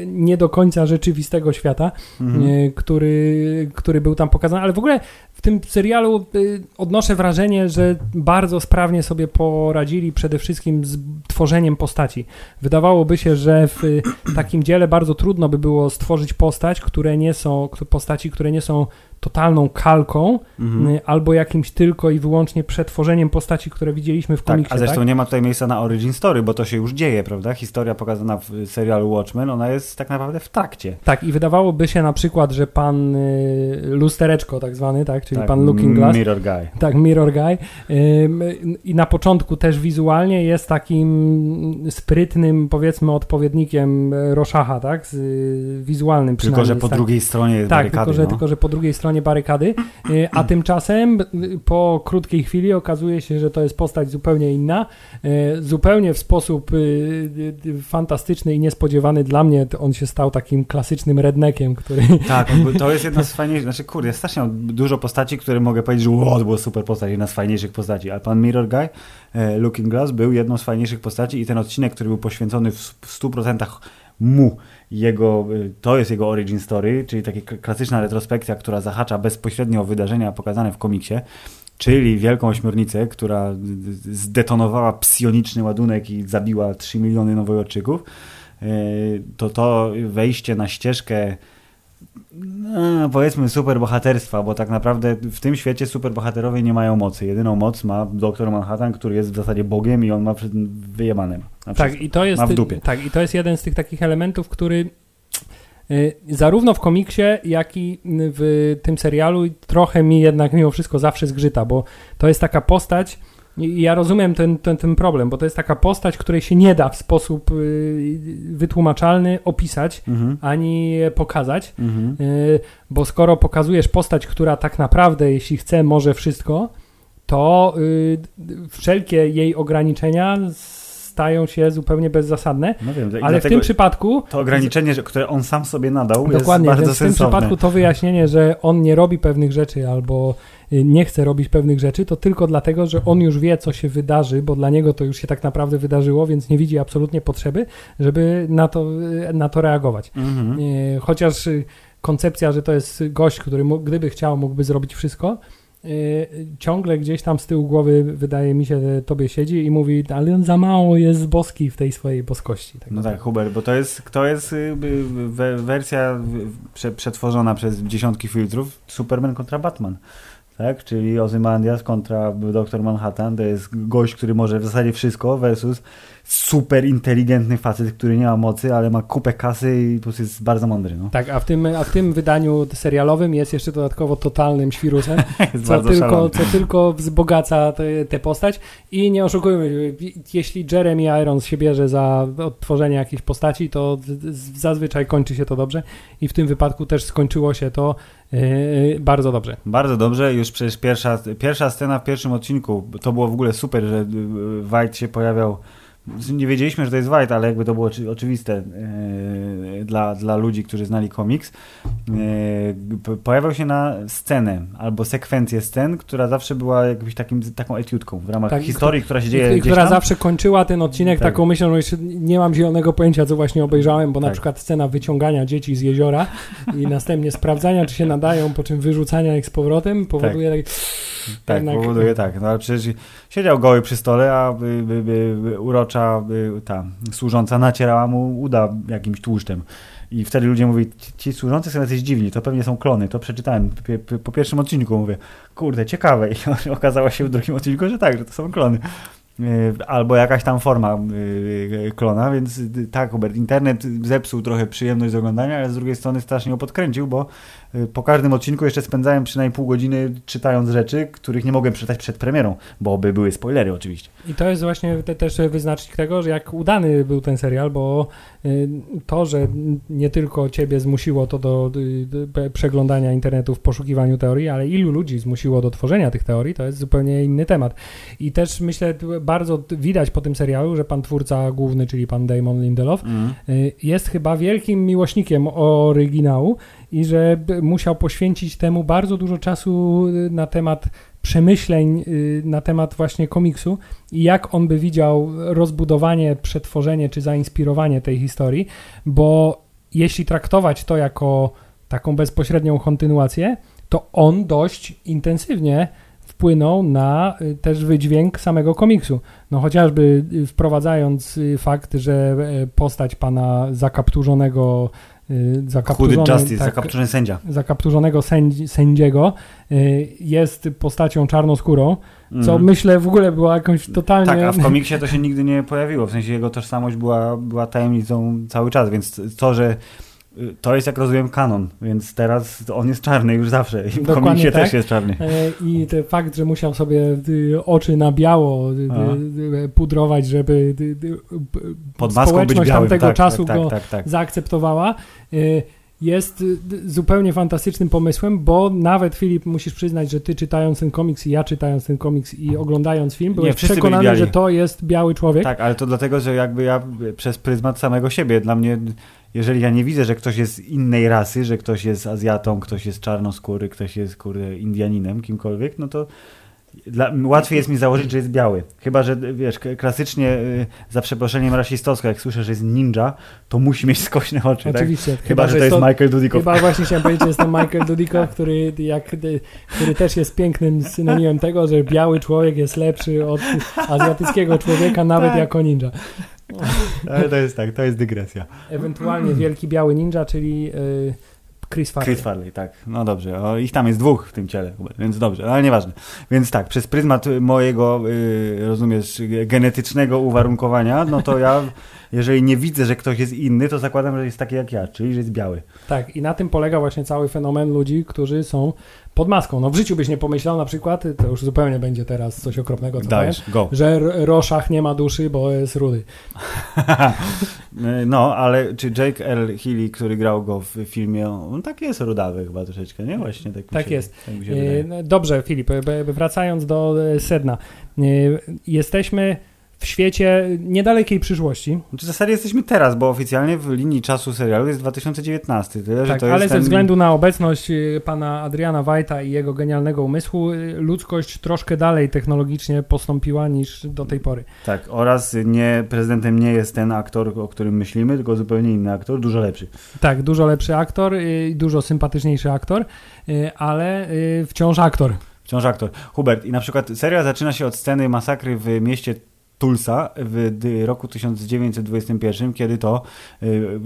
nie do końca rzeczywistego świata, mhm. Y, który, który był tam pokazany, ale w ogóle w tym serialu y, odnoszę wrażenie, że bardzo sprawnie sobie poradzili przede wszystkim z tworzeniem postaci. Wydawałoby się, że w takim dziele bardzo trudno by było stworzyć postać, które nie są, postaci, które nie są totalną kalką mhm. Y, albo jakimś tylko i wyłącznie przetworzeniem postaci, które widzieliśmy w komiksie. Tak, a zresztą tak? nie ma tutaj miejsca na origin story, bo to się już dzieje, prawda? Historia pokazana w serialu Watchmen, ona jest tak naprawdę w takcie. Tak, i wydawałoby się na przykład, że pan y, lustereczko tak zwany, tak, czyli tak, pan Looking Glass. Mirror Guy. Tak, Mirror Guy. Y, I na początku też wizualnie jest takim sprytnym, powiedzmy, odpowiednikiem Roszacha, tak, z, y, wizualnym przynajmniej. Tylko, że po tak. drugiej stronie tak, barykady. Tylko że, no. tylko, że po drugiej stronie stronie barykady, y, a tymczasem po krótkiej chwili okazuje się, że to jest postać zupełnie inna, y, zupełnie w sposób y, fantastyczny i niespodziewany dla mnie. On się stał takim klasycznym rednekiem, który... Tak, to jest jedna z fajniejszych, znaczy kurde, strasznie dużo postaci, które mogę powiedzieć, że wow, to było super postać, jedna z fajniejszych postaci, ale pan Mirror Guy, Looking Glass był jedną z fajniejszych postaci i ten odcinek, który był poświęcony w 100% mu jego, y, to jest jego origin story, czyli taka klasyczna retrospekcja, która zahacza bezpośrednio o wydarzenia pokazane w komiksie, czyli Wielką Ośmiornicę, która zdetonowała psioniczny ładunek i zabiła 3 miliony nowojorczyków, y, to to wejście na ścieżkę no, powiedzmy superbohaterstwa, bo tak naprawdę w tym świecie superbohaterowie nie mają mocy. Jedyną moc ma doktor Manhattan, który jest w zasadzie Bogiem i on ma wyjebane. Tak, i to jest, ma w dupie. Tak, i to jest jeden z tych takich elementów, który Y, zarówno w komiksie, jak i w tym serialu trochę mi jednak mimo wszystko zawsze zgrzyta, bo to jest taka postać, i ja rozumiem ten, ten, ten problem, bo to jest taka postać, której się nie da w sposób y, wytłumaczalny opisać Mhm. ani pokazać, Mhm. y, bo skoro pokazujesz postać, która tak naprawdę, jeśli chce, może wszystko, to y, wszelkie jej ograniczenia stają się zupełnie bezzasadne, No wiem, ale w tym przypadku to ograniczenie, które on sam sobie nadał, Dokładnie, jest bardzo więc w tym sensowne. przypadku to wyjaśnienie, że on nie robi pewnych rzeczy albo y, nie chce robić pewnych rzeczy, to tylko dlatego, że on już wie, co się wydarzy, bo dla niego to już się tak naprawdę wydarzyło, więc nie widzi absolutnie potrzeby, żeby na to, y, na to reagować. Mhm. Y, Chociaż koncepcja, że to jest gość, który mógł, gdyby chciał, mógłby zrobić wszystko, ciągle gdzieś tam z tyłu głowy, wydaje mi się, że tobie siedzi i mówi, ale on za mało jest boski w tej swojej boskości. Tak No tak, naprawdę. Hubert, bo to jest, to jest y, y, we, wersja y, prze, przetworzona przez dziesiątki filtrów Superman kontra Batman. Tak? Czyli Ozymandias kontra Doktor Manhattan to jest gość, który może w zasadzie wszystko versus super inteligentny facet, który nie ma mocy, ale ma kupę kasy i po prostu jest bardzo mądry. No. Tak, a w, tym, a w tym wydaniu serialowym jest jeszcze dodatkowo totalnym świrusem, co tylko, szalony. co tylko wzbogaca tę postać. I nie oszukujmy, jeśli Jeremy Irons się bierze za odtworzenie jakiejś postaci, to zazwyczaj kończy się to dobrze i w tym wypadku też skończyło się to yy, bardzo dobrze. Bardzo dobrze, już przecież pierwsza, pierwsza scena w pierwszym odcinku, to było w ogóle super, że y, White się pojawiał. Nie wiedzieliśmy, że to jest White, ale jakby to było oczy- oczywiste yy, dla, dla ludzi, którzy znali komiks. Yy, po- pojawiał się na scenę albo sekwencję scen, która zawsze była jakimś takim, taką etiutką w ramach Tak, historii, która się dzieje i która tam. zawsze kończyła ten odcinek Tak. taką myślą, że nie mam zielonego pojęcia, co właśnie obejrzałem, bo na Tak. przykład scena wyciągania dzieci z jeziora i następnie sprawdzania, czy się nadają, po czym wyrzucania ich z powrotem powoduje tak. Tak, jednak- powoduje tak. No ale przecież siedział goły przy stole, a by, by, by, by urocza by, ta służąca nacierała mu uda jakimś tłuszczem. I wtedy ludzie mówili, ci, służący są jacyś dziwni, to pewnie są klony. To przeczytałem po pierwszym odcinku, mówię, kurde, ciekawe. I okazało się w drugim odcinku, że tak, że to są klony. Yy, Albo jakaś tam forma yy, klona, więc tak, Hubert, internet zepsuł trochę przyjemność z oglądania, ale z drugiej strony strasznie ją podkręcił, bo po każdym odcinku jeszcze spędzałem przynajmniej pół godziny czytając rzeczy, których nie mogłem przeczytać przed premierą, bo by były spoilery oczywiście. I to jest właśnie te, też wyznacznik tego, że jak udany był ten serial, bo y, to, że nie tylko ciebie zmusiło to do, do przeglądania internetu w poszukiwaniu teorii, ale ilu ludzi zmusiło do tworzenia tych teorii, to jest zupełnie inny temat. I też myślę, bardzo widać po tym serialu, że pan twórca główny, czyli pan Damon Lindelof, y, jest chyba wielkim miłośnikiem oryginału i że musiał poświęcić temu bardzo dużo czasu y, na temat przemyśleń y, na temat właśnie komiksu i jak on by widział rozbudowanie, przetworzenie czy zainspirowanie tej historii, bo jeśli traktować to jako taką bezpośrednią kontynuację, to on dość intensywnie wpłynął na y, też wydźwięk samego komiksu. No chociażby y, wprowadzając y, fakt, że e, postać pana zakapturzonego Chudy zakapturzony, Justice, tak, zakapturzony sędzia. zakapturzonego sędzi, sędziego jest postacią czarnoskórą, co Mhm. myślę w ogóle było jakąś totalnie... Tak, a w komiksie to się nigdy nie pojawiło. W sensie jego tożsamość była, była tajemnicą cały czas, więc to, że to jest jak rozumiem kanon, więc teraz on jest czarny już zawsze i w Dokładnie komiksie tak. też jest czarny. E, I ten fakt, że musiał sobie y, oczy na biało y, A. y, pudrować, żeby Pod społeczność białym. tamtego tak, czasu tak, go tak, tak, tak. zaakceptowała, y, jest zupełnie fantastycznym pomysłem, bo nawet Filip, musisz przyznać, że ty czytając ten komiks i ja czytając ten komiks i oglądając film, byłeś byli przekonany, że to jest biały człowiek. Tak, ale to dlatego, że jakby ja przez pryzmat samego siebie, dla mnie, jeżeli ja nie widzę, że ktoś jest innej rasy, że ktoś jest Azjatą, ktoś jest czarnoskóry, ktoś jest kurde Indianinem, kimkolwiek, no to dla, łatwiej jest mi założyć, że jest biały. Chyba, że wiesz, klasycznie y, za przeproszeniem rasistowsko, jak słyszę, że jest ninja, to musi mieć skośne oczy, tak? Oczywiście. Chyba, że to jest Michael Dudikow. Chyba właśnie chciałem powiedzieć, że jest to Michael Dudikow, który, jak, który też jest pięknym synonimem tego, że biały człowiek jest lepszy od azjatyckiego człowieka, nawet Tak. jako ninja. Ale to jest tak, to jest dygresja. Ewentualnie wielki biały ninja, czyli y, Chris Farley. Chris Farley, tak. No dobrze. O, ich tam jest dwóch w tym ciele, więc dobrze, ale nieważne. Więc tak, przez pryzmat mojego, y, rozumiesz, genetycznego uwarunkowania, no to ja, jeżeli nie widzę, że ktoś jest inny, to zakładam, że jest taki jak ja, czyli że jest biały. Tak, i na tym polega właśnie cały fenomen ludzi, którzy są pod maską. No w życiu byś nie pomyślał na przykład, to już zupełnie będzie teraz coś okropnego, co Dajesz, powiem, go. że Roszach nie ma duszy, bo jest rudy. no, ale czy Jake L. Healy, który grał go w filmie, on tak jest rudawy chyba troszeczkę, nie? Właśnie tak, tak się, jest. Tak E, no, Dobrze, Filip, e, wracając do e, sedna. Jesteśmy w świecie niedalekiej przyszłości, Znaczy, w zasadzie jesteśmy teraz, bo oficjalnie w linii czasu serialu jest 2019. Tyle, że tak, ale ze ten... względu na obecność e, pana Adriana Wajta i jego genialnego umysłu, e, ludzkość troszkę dalej technologicznie postąpiła niż do tej pory. Tak, oraz nie, prezydentem nie jest ten aktor, o którym myślimy, tylko zupełnie inny aktor, dużo lepszy. Tak, dużo lepszy aktor i dużo sympatyczniejszy aktor, ale wciąż aktor. Wciąż aktor. Hubert, i na przykład serial zaczyna się od sceny masakry w mieście Tulsa w roku 1921, kiedy to y,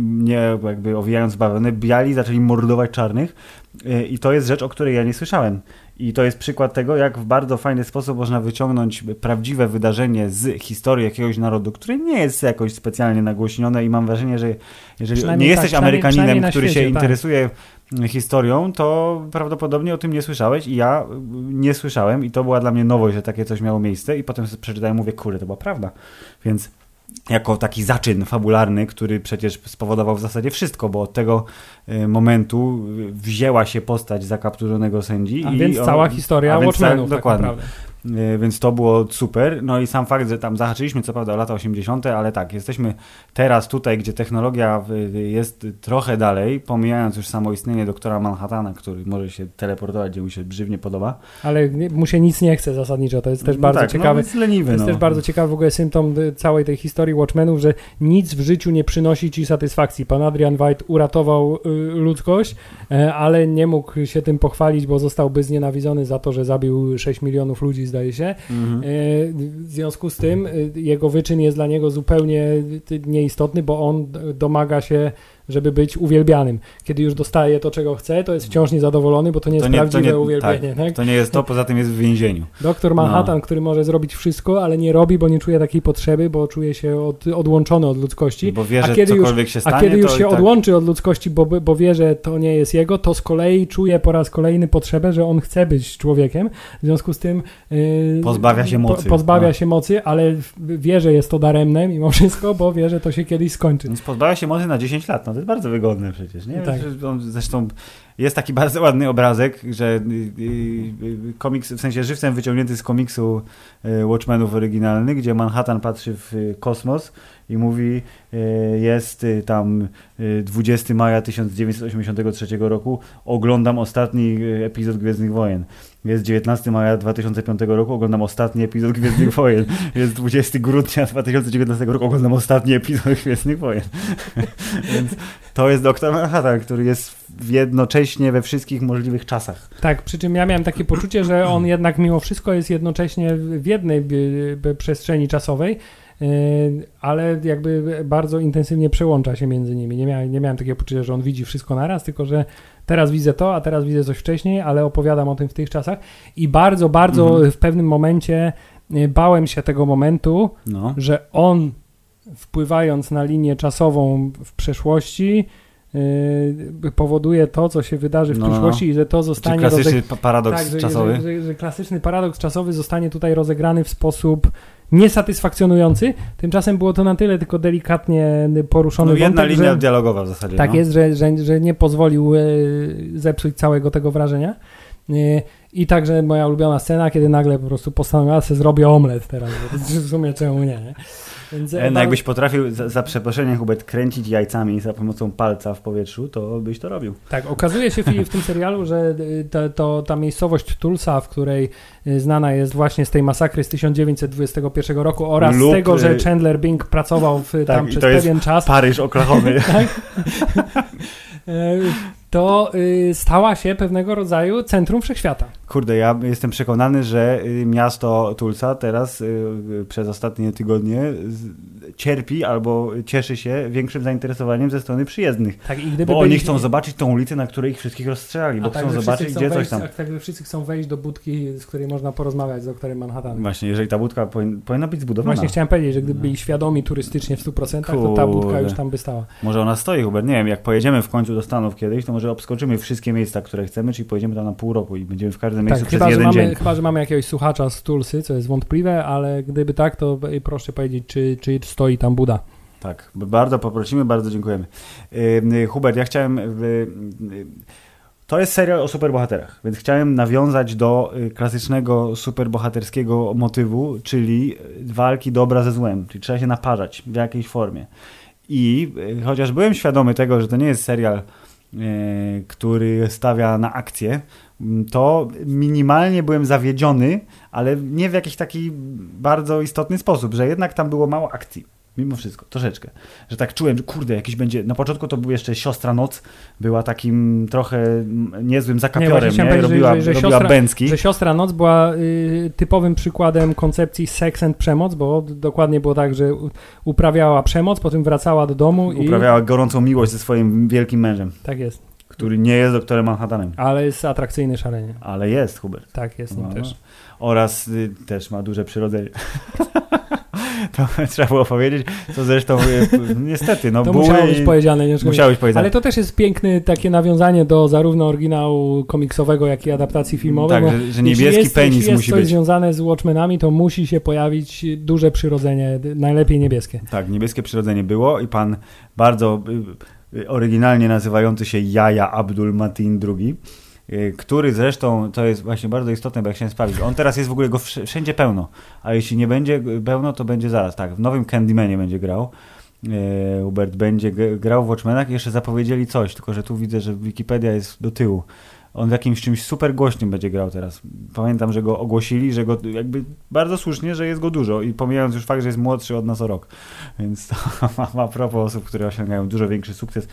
mnie jakby owijając bawełnę, biali zaczęli mordować czarnych y, i to jest rzecz, o której ja nie słyszałem. I to jest przykład tego, jak w bardzo fajny sposób można wyciągnąć prawdziwe wydarzenie z historii jakiegoś narodu, które nie jest jakoś specjalnie nagłośnione i mam wrażenie, że jeżeli nie tak, jesteś przynajmniej Amerykaninem, który się świecie, tak. interesuje historią, to prawdopodobnie o tym nie słyszałeś i ja nie słyszałem i to była dla mnie nowość, że takie coś miało miejsce i potem przeczytałem mówię, kurde, to była prawda. Więc jako taki zaczyn fabularny, który przecież spowodował w zasadzie wszystko, bo od tego y, momentu wzięła się postać zakapturzonego sędzi. A i więc on- cała historia Watchmenów tak, tak dokładnie. naprawdę. Y, Więc to było super. No i sam fakt, że tam zahaczyliśmy co prawda o lata 80., ale tak, jesteśmy teraz tutaj, gdzie technologia y, jest trochę dalej, pomijając już samo istnienie doktora Manhattana, który może się teleportować, gdzie mu się brzywnie podoba. Ale mu się nic nie chce zasadniczo, to jest też No bardzo tak, ciekawe. No, jest leniwy, To jest no. też bardzo ciekawy w ogóle symptom całej tej historii Watchmenów, że nic w życiu nie przynosi ci satysfakcji. Pan Adrian White uratował y, ludzkość, e, ale nie mógł się tym pochwalić, bo zostałby znienawidzony za to, że zabił 6 milionów ludzi, zdaje się. Mhm. E, W związku z tym y, jego wyczyn jest dla niego zupełnie y, nieistotny, bo on domaga się, żeby być uwielbianym. Kiedy już dostaje to, czego chce, to jest wciąż niezadowolony, bo to nie jest To nie- to prawdziwe nie- uwielbienie. Tak, To nie jest to, poza tym jest w więzieniu. Doktor Manhattan, który może zrobić wszystko, ale nie robi, bo nie czuje takiej potrzeby, bo czuje się od, odłączony od ludzkości. Bo wie, A że kiedy już- cokolwiek się stanie, A kiedy już to się tak... odłączy od ludzkości, bo, bo wie, że to nie jest jego, to z kolei czuje po raz kolejny potrzebę, że on chce być człowiekiem. W związku z tym yy, Pozbawia się mocy. pozbawia No. się mocy, ale wie, że jest to daremne mimo wszystko, bo wie, że to się kiedyś skończy. Więc pozbawia się mocy na 10 lat. No to jest bardzo wygodne przecież, nie? Tak. Zresztą jest taki bardzo ładny obrazek, że y, y, y, komiks, w sensie żywcem wyciągnięty z komiksu Watchmenów oryginalny, gdzie Manhattan patrzy w kosmos i mówi, jest tam y, 20 maja 1983 roku, oglądam ostatni epizod Gwiezdnych Wojen. Jest 19 maja 2005 roku, oglądam ostatni epizod Gwiezdnych Wojen. Jest 20 grudnia 2019 roku, oglądam ostatni epizod Gwiezdnych Wojen. Więc to jest Doktor Manhattan, który jest jednocześnie we wszystkich możliwych czasach. Tak, przy czym ja miałem takie poczucie, że on jednak mimo wszystko jest jednocześnie w jednej przestrzeni czasowej, yy, ale jakby bardzo intensywnie przełącza się między nimi. Nie miałem, nie miałem takiego poczucia, że on widzi wszystko naraz, tylko że teraz widzę to, a teraz widzę coś wcześniej, ale opowiadam o tym w tych czasach i bardzo, bardzo Mhm. w pewnym momencie yy, bałem się tego momentu, No. że on wpływając na linię czasową w przeszłości yy, powoduje to, co się wydarzy w No, no, przyszłości i że to zostanie klasyczny pa- paradoks tak, że, czasowy. Że, że, że klasyczny paradoks czasowy zostanie tutaj rozegrany w sposób niesatysfakcjonujący. Tymczasem było to na tyle tylko delikatnie poruszony No, jedna wątek, linia że, dialogowa w zasadzie. tak no. jest, że, że, że nie pozwolił e, zepsuć całego tego wrażenia. E, I także moja ulubiona scena, kiedy nagle po prostu postanowiła, że zrobię omlet teraz. W sumie czemu nie? nie? Więc, E, No jakbyś potrafił za, za przeproszeniem Hubert kręcić jajcami za pomocą palca w powietrzu, to byś to robił. Tak, okazuje się Filip, w tym serialu, że y, to, to, ta miejscowość Tulsa, w której y, znana jest właśnie z tej masakry z 1921 roku oraz Lub, z tego, że Chandler Bing pracował w, tam i przez to jest pewien czas, Paryż, Oklahomy. tak? E, to y, stała się pewnego rodzaju centrum wszechświata. Kurde, ja jestem przekonany, że y, miasto Tulsa teraz y, y, przez ostatnie tygodnie cierpi albo cieszy się większym zainteresowaniem ze strony przyjezdnych. Tak, i gdyby Bo oni byli- chcą zobaczyć tą ulicę, na której ich wszystkich rozstrzelali, bo tak, chcą zobaczyć, wszyscy gdzie chcą coś wejść, tam. Tak, wszyscy chcą wejść do budki, z której można porozmawiać z doktorem Manhattan. Właśnie, jeżeli ta budka powin, powinna być zbudowana. Właśnie chciałem powiedzieć, że gdyby byli świadomi turystycznie w 100%, to ta budka Kurde. już tam by stała. Może ona stoi, Hubert. Nie wiem, jak pojedziemy w końcu do Stanów kiedyś, to może obskoczymy wszystkie miejsca, które chcemy, czyli pojedziemy tam na pół roku i będziemy w każdym miejscu Tak, przez chyba jeden mamy, dzień. chyba, że mamy jakiegoś słuchacza z Tulsy, co jest wątpliwe, ale gdyby tak, to proszę powiedzieć, czy, czy stoi tam Buda. Tak, bardzo poprosimy, bardzo dziękujemy. Yy, Hubert, ja chciałem. Yy, yy, to jest serial o superbohaterach, więc chciałem nawiązać do yy, klasycznego superbohaterskiego motywu, czyli yy, walki dobra ze złem, czyli trzeba się naparzać w jakiejś formie. I chociaż byłem świadomy tego, że to nie jest serial, który stawia na akcję, to minimalnie byłem zawiedziony, ale nie w jakiś taki bardzo istotny sposób, że jednak tam było mało akcji. Mimo wszystko, troszeczkę. Że tak czułem, że kurde, jakiś będzie. Na początku to był jeszcze siostra Noc, była takim trochę niezłym Nie, zakapiorem, nie, powiedzieć, robiła, że- że robiła siostra- bęcki. Że Siostra Noc była y, typowym przykładem koncepcji sex and przemoc, bo dokładnie było tak, że uprawiała przemoc, potem wracała do domu i... Uprawiała gorącą miłość ze swoim wielkim mężem, Tak jest, który nie jest doktorem Manhattanem, ale jest atrakcyjny szalenie. ale jest Hubert. Tak jest nim No, też. Oraz y, też ma duże przyrodzenie. to trzeba było powiedzieć, co zresztą y, niestety, no To musiało być powiedziane. Nie musiało być powiedziane. Ale to też jest piękne takie nawiązanie do zarówno oryginału komiksowego, jak i adaptacji filmowej. tak, że, że niebieski jest, penis jest musi coś być. związane z Watchmenami, to musi się pojawić duże przyrodzenie, najlepiej niebieskie. Tak, niebieskie przyrodzenie było i pan bardzo y, y, oryginalnie nazywający się Jaja Abdul Matin II, który zresztą, to jest właśnie bardzo istotne, bo jak chciałem sprawdzić, on teraz jest w ogóle go wsz- wszędzie pełno, a jeśli nie będzie pełno, to będzie zaraz, tak, w nowym Candymanie będzie grał, y, Hubert będzie grał w Watchmenach jeszcze zapowiedzieli coś, tylko że tu widzę, że Wikipedia jest do tyłu. On w jakimś czymś super głośnym będzie grał teraz. Pamiętam, że go ogłosili, że go jakby bardzo słusznie, że jest go dużo i pomijając już fakt, że jest młodszy od nas o rok. Więc to a propos osób, które osiągają dużo większy sukces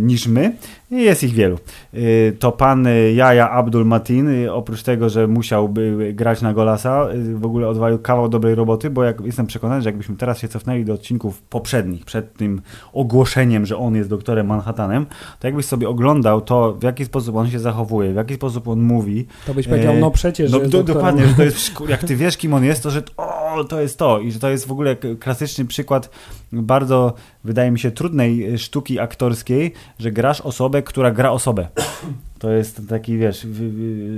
niż my. I jest ich wielu. Yy, to pan Jaja Abdul Matin, yy, oprócz tego, że musiałby grać na Golasa, w ogóle odwalił kawał dobrej roboty, bo jak, jestem przekonany, że jakbyśmy teraz się cofnęli do odcinków poprzednich, przed tym ogłoszeniem, że on jest doktorem Manhattanem, to jakbyś sobie oglądał to, w jaki sposób on się zachowuje, w jaki sposób on mówi, To byś powiedział, no przecież, no, że do, dokładnie, że to jest, jak ty wiesz, kim on jest, to że o, to jest to i że to jest w ogóle klasyczny przykład bardzo, wydaje mi się, trudnej y, sztuki aktorskiej, że grasz osobę, która gra osobę. To jest taki, wiesz,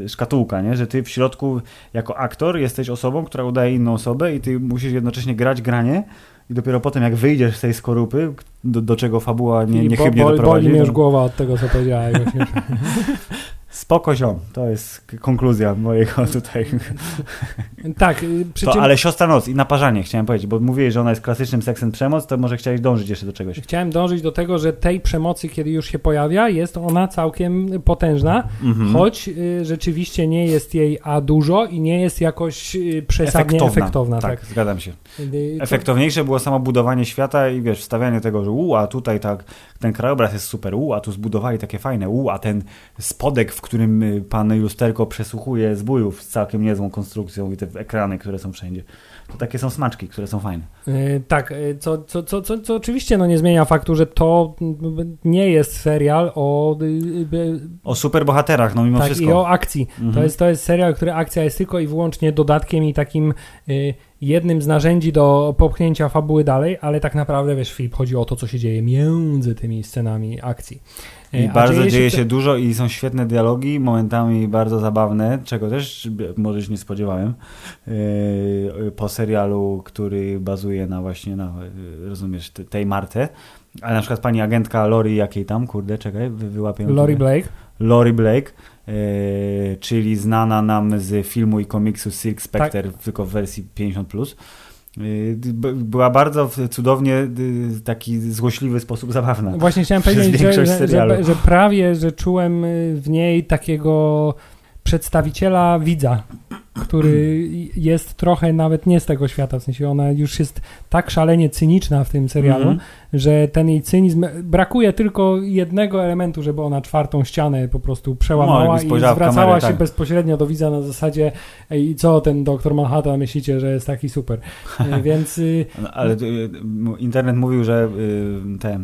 szkatułka, nie? że ty w środku jako aktor jesteś osobą, która udaje inną osobę i ty musisz jednocześnie grać granie i dopiero potem jak wyjdziesz z tej skorupy, do, do czego fabuła nie, I bo, niechybnie boli, doprowadzi, boli mnie już głowa od tego, co powiedziałeś. Spoko ziom. To jest konkluzja mojego tutaj tak, y, przy To, ale siostra noc i naparzanie chciałem powiedzieć, bo mówiłeś, że ona jest klasycznym seksem przemoc, to może chciałeś dążyć jeszcze do czegoś. chciałem dążyć do tego, że tej przemocy, kiedy już się pojawia, jest ona całkiem potężna, Mhm. choć y, rzeczywiście nie jest jej a dużo i nie jest jakoś y, przesadnie efektowna. tak, tak. zgadzam się. Y, to- Efektowniejsze było samo budowanie świata i wiesz, wstawianie tego, że u, a tutaj tak, ten krajobraz jest super, u, a tu zbudowali takie fajne, u, a ten spodek, w którym y, pan lusterko przesłuchuje zbójów z całkiem niezłą konstrukcją i te ekrany, które są wszędzie. To takie są smaczki, które są fajne. Y, Tak, y, co, co, co, co, co oczywiście no, nie zmienia faktu, że to nie jest serial o, y, y, O superbohaterach, no mimo tak, wszystko. i o akcji. Mhm. To, jest, to jest serial, który akcja jest tylko i wyłącznie dodatkiem i takim y, jednym z narzędzi do popchnięcia fabuły dalej, ale tak naprawdę, wiesz, film chodzi o to, co się dzieje między tymi scenami akcji. I a bardzo dzieje się dużo i są świetne dialogi, momentami bardzo zabawne, czego też może się nie spodziewałem yy, po serialu, który bazuje na właśnie na, yy, rozumiesz, te- tej Martę. Ale na przykład pani agentka Lori, jakiej tam, kurde, czekaj, wy, wyłapię. Lori tutaj. Blake. Lori Blake, czyli znana nam z filmu i komiksu Silk Spectre, Tak. tylko w wersji 50+. Plus. B- Była bardzo cudownie, yy, taki złośliwy sposób zabawna. Właśnie chciałem powiedzieć, że, że, że, że prawie, że czułem y, w niej takiego przedstawiciela widza, który jest trochę nawet nie z tego świata, w sensie ona już jest tak szalenie cyniczna w tym serialu, mm -hmm. że ten jej cynizm, brakuje tylko jednego elementu, żeby ona czwartą ścianę po prostu przełamała no, i zwracała kamerę, się tak. bezpośrednio do widza na zasadzie i co ten doktor Manhattan myślicie, że jest taki super. E, więc... Y, no, ale y, internet mówił, że y, te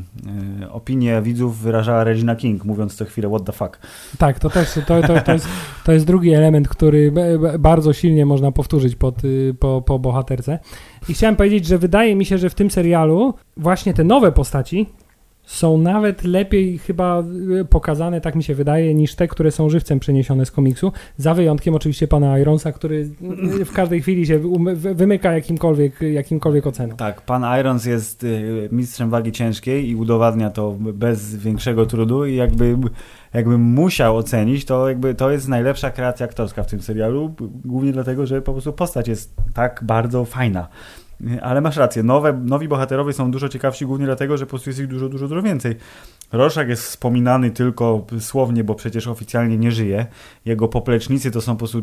opinie widzów wyrażała Regina King, mówiąc co chwilę what the fuck. Tak, to też, to, to, to, jest, to jest drugi element, który bardzo silnie można powtórzyć pod, po, po bohaterce. I chciałem powiedzieć, że wydaje mi się, że w tym serialu właśnie te nowe postaci są nawet lepiej chyba y, pokazane, tak mi się wydaje, niż te, które są żywcem przeniesione z komiksu. Za wyjątkiem oczywiście pana Ironsa, który w każdej chwili się wymyka jakimkolwiek, jakimkolwiek oceną. Tak, pan Irons jest y, mistrzem wagi ciężkiej i udowadnia to bez większego trudu i jakby jakbym musiał ocenić, to jakby to jest najlepsza kreacja aktorska w tym serialu, głównie dlatego, że po prostu postać jest tak bardzo fajna. Ale masz rację, nowe, nowi bohaterowie są dużo ciekawsi głównie dlatego, że po prostu jest ich dużo, dużo, dużo więcej. Roszak jest wspominany tylko słownie, bo przecież oficjalnie nie żyje. Jego poplecznicy to są po prostu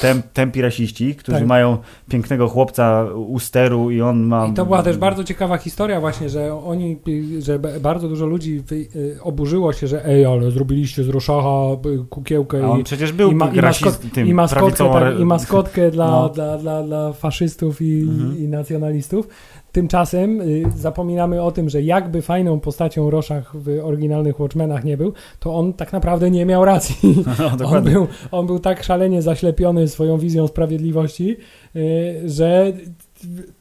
tem, tempi rasiści, którzy tak. mają pięknego chłopca u steru i on ma... I to była też bardzo ciekawa historia właśnie, że oni, że bardzo dużo ludzi y, oburzyło się, że ej, ale zrobiliście z Roszacha y, kukiełkę A on i, przecież był i, ma, i, maskot, tym, i, maskotkę, tak, i maskotkę dla, no. dla, dla, dla faszystów i, mhm. i nacjonalistów. Tymczasem y, zapominamy o tym, że jakby fajną postacią Roszach w oryginalnych Watchmenach nie był, to on tak naprawdę nie miał racji. No, on, był, on był tak szalenie zaślepiony swoją wizją sprawiedliwości, y, że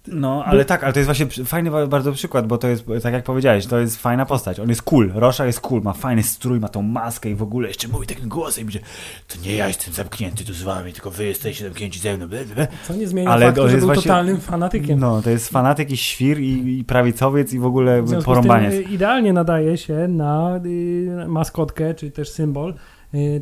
no, ale tak, ale to jest właśnie fajny bardzo przykład, bo to jest, tak jak powiedziałeś, to jest fajna postać. On jest cool, Rosza jest cool, ma fajny strój, ma tą maskę i w ogóle jeszcze mówi takim głosem, że to nie ja jestem zamknięty tu z wami, tylko wy jesteście zamknięci ze mną. Co nie zmienia ale faktu, że był właśnie, totalnym fanatykiem. No, to jest fanatyk i świr i, i prawicowiec i w porąbanie. porąbaniec. Y, idealnie nadaje się na y, maskotkę, czy też symbol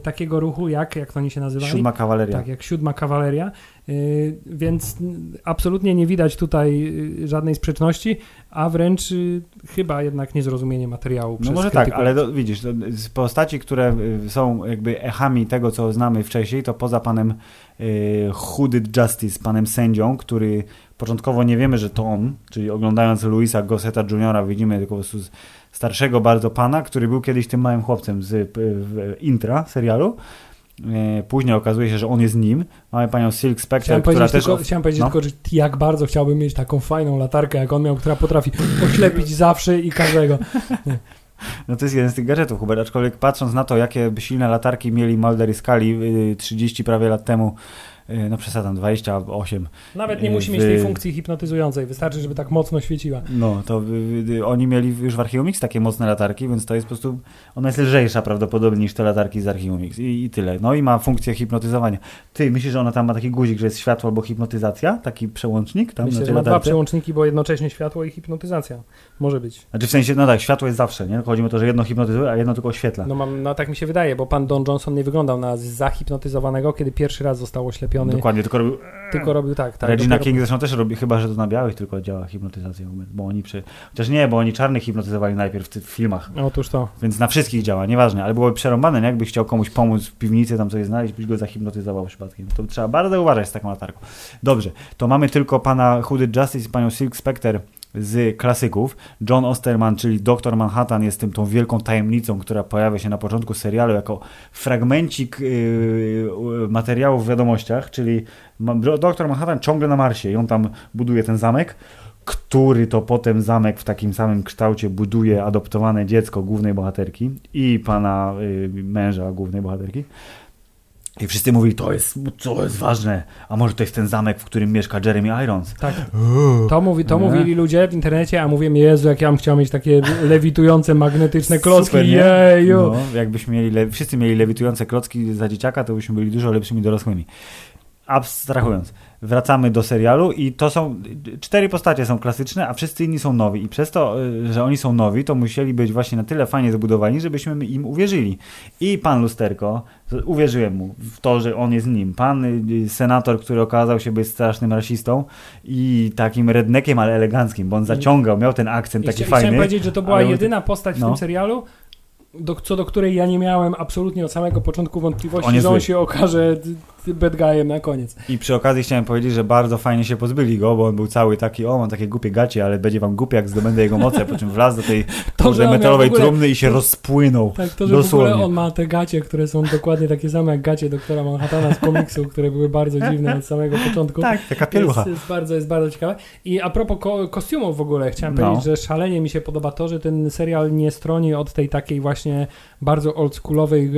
takiego ruchu, jak, jak to oni się nazywają? Siódma kawaleria. Tak, jak siódma kawaleria. Y, więc absolutnie nie widać tutaj y, żadnej sprzeczności, a wręcz y, chyba jednak niezrozumienie materiału. No może tak, ale do, widzisz, z postaci, które są jakby echami tego, co znamy wcześniej, to poza panem Hooded Justice, panem sędzią, który początkowo nie wiemy, że to on, czyli oglądając Luisa Gosseta Jr. widzimy tylko po prostu starszego bardzo pana, który był kiedyś tym małym chłopcem z intra serialu, E, później okazuje się, że on jest nim. Mamy panią Silk Spectre, chciałem która też... Tylko, chciałem powiedzieć no. tylko, że jak bardzo chciałbym mieć taką fajną latarkę, jak on miał, która potrafi oślepić zawsze i każdego. No to jest jeden z tych gadżetów, Hubert, aczkolwiek patrząc na to, jakie silne latarki mieli Mulder i Scully 30 y, prawie lat temu, Y, no przesadzam, 28. Nawet nie musi mieć tej funkcji hipnotyzującej, wystarczy, żeby tak mocno świeciła. No, to oni mieli już w Archium takie mocne latarki, więc to jest po prostu, ona jest lżejsza prawdopodobnie niż te latarki z Archium i, i tyle. No i ma funkcję hipnotyzowania. Ty, myślisz, że ona tam ma taki guzik, że jest światło albo hipnotyzacja? Taki przełącznik tam Myślę, że ma dwa przełączniki, bo jednocześnie światło i hipnotyzacja. Może być. Znaczy w sensie, no tak, światło jest zawsze, nie? Chodzi o to, że jedno hipnotyzuje, a jedno tylko oświetla. No, mam, no tak mi się wydaje, bo pan Don Johnson nie wyglądał na zahipnotyzowanego, kiedy pierwszy raz został oślepiony Dokładnie, tylko robił... Tylko robił tak, tak. Regina dopiero... King zresztą też robi, chyba, że to na białych tylko działa hipnotyzacja, bo oni przy... Chociaż nie, bo oni czarnych hipnotyzowali najpierw w tych filmach. Otóż to. Więc na wszystkich działa, nieważne, ale byłoby przerąbane, nie? jakby chciał komuś pomóc w piwnicy, tam coś znaleźć, byś go zahipnotyzował przypadkiem. To trzeba bardzo uważać z taką latarką. Dobrze, to mamy tylko pana Hooded Justice i panią Silk Spectre z klasyków. John Osterman, czyli Doktor Manhattan, jest tym tą wielką tajemnicą, która pojawia się na początku serialu jako fragmencik yy, materiału w wiadomościach, czyli Doktor Manhattan ciągle na Marsie i on tam buduje ten zamek, który to potem zamek w takim samym kształcie buduje adoptowane dziecko głównej bohaterki i pana yy, męża głównej bohaterki. I wszyscy mówili, to jest, to jest ważne. A może to jest ten zamek, w którym mieszka Jeremy Irons. Tak. To, mówi, to mówili ludzie w internecie, a mówię, Jezu, jak ja bym chciał mieć takie lewitujące, magnetyczne klocki. Super, Jeju. No, jakbyśmy mieli, wszyscy mieli lewitujące klocki za dzieciaka, to byśmy byli dużo lepszymi dorosłymi. Abstrahując wracamy do serialu i to są, cztery postacie są klasyczne, a wszyscy inni są nowi i przez to, y, że oni są nowi, to musieli być właśnie na tyle fajnie zbudowani, żebyśmy im uwierzyli. I pan Lusterko, uwierzyłem mu w to, że on jest nim. Pan y, senator, który okazał się być strasznym rasistą i takim rednekiem, ale eleganckim, bo on zaciągał, miał ten akcent taki fajny. Chciałem powiedzieć, że to była jedyna postać w no. tym serialu, do, co do której ja nie miałem absolutnie od samego początku wątpliwości, on że on się okaże bad guyem na koniec. I przy okazji chciałem powiedzieć, że bardzo fajnie się pozbyli go, bo on był cały taki, o mam takie głupie gacie, ale będzie wam głupie jak zdobędę jego moce, po czym wlazł do tej To, metalowej w ogóle- trumny i się rozpłynął. Tak, to, że w Dosłownie. ogóle on ma te gacie, które są dokładnie takie same jak gacie doktora Manhattana z komiksu, które były bardzo dziwne od samego początku. Tak, taka pielucha. Jest, jest, bardzo, jest bardzo ciekawe. I a propos ko kostiumów w ogóle, chciałem No. powiedzieć, że szalenie mi się podoba to, że ten serial nie stroni od tej takiej właśnie bardzo oldschoolowej,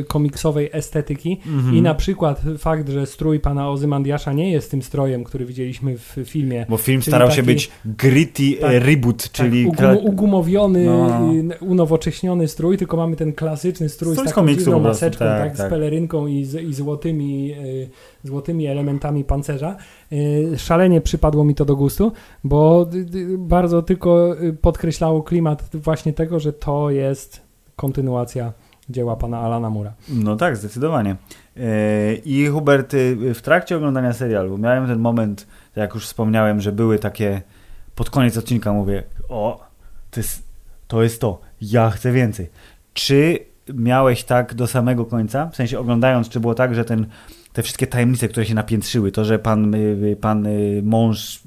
e, komiksowej estetyki. Mhm. I na przykład fakt, że strój pana Ozymandiasza nie jest tym strojem, który widzieliśmy w filmie. Bo film Czyli starał się taki- być gritty tak, e, reboot, czyli tak, ugum, ugumowiony, No. y, unowocześniony strój, tylko mamy ten klasyczny strój, Strój z taką dziwną maseczką, tak, tak, tak. z pelerynką i, z, i złotymi, y, złotymi elementami pancerza. Y, szalenie przypadło mi to do gustu, bo y, y, bardzo tylko y, podkreślało klimat właśnie tego, że to jest kontynuacja dzieła pana Alana Mura. No tak, zdecydowanie. I Hubert, y, w trakcie oglądania serialu miałem ten moment, jak już wspomniałem, że były takie, pod koniec odcinka mówię, o, to jest to, jest to. ja chcę więcej. Czy miałeś tak do samego końca? W sensie oglądając, czy było tak, że ten, te wszystkie tajemnice, które się napiętrzyły, to, że pan, y, pan y, mąż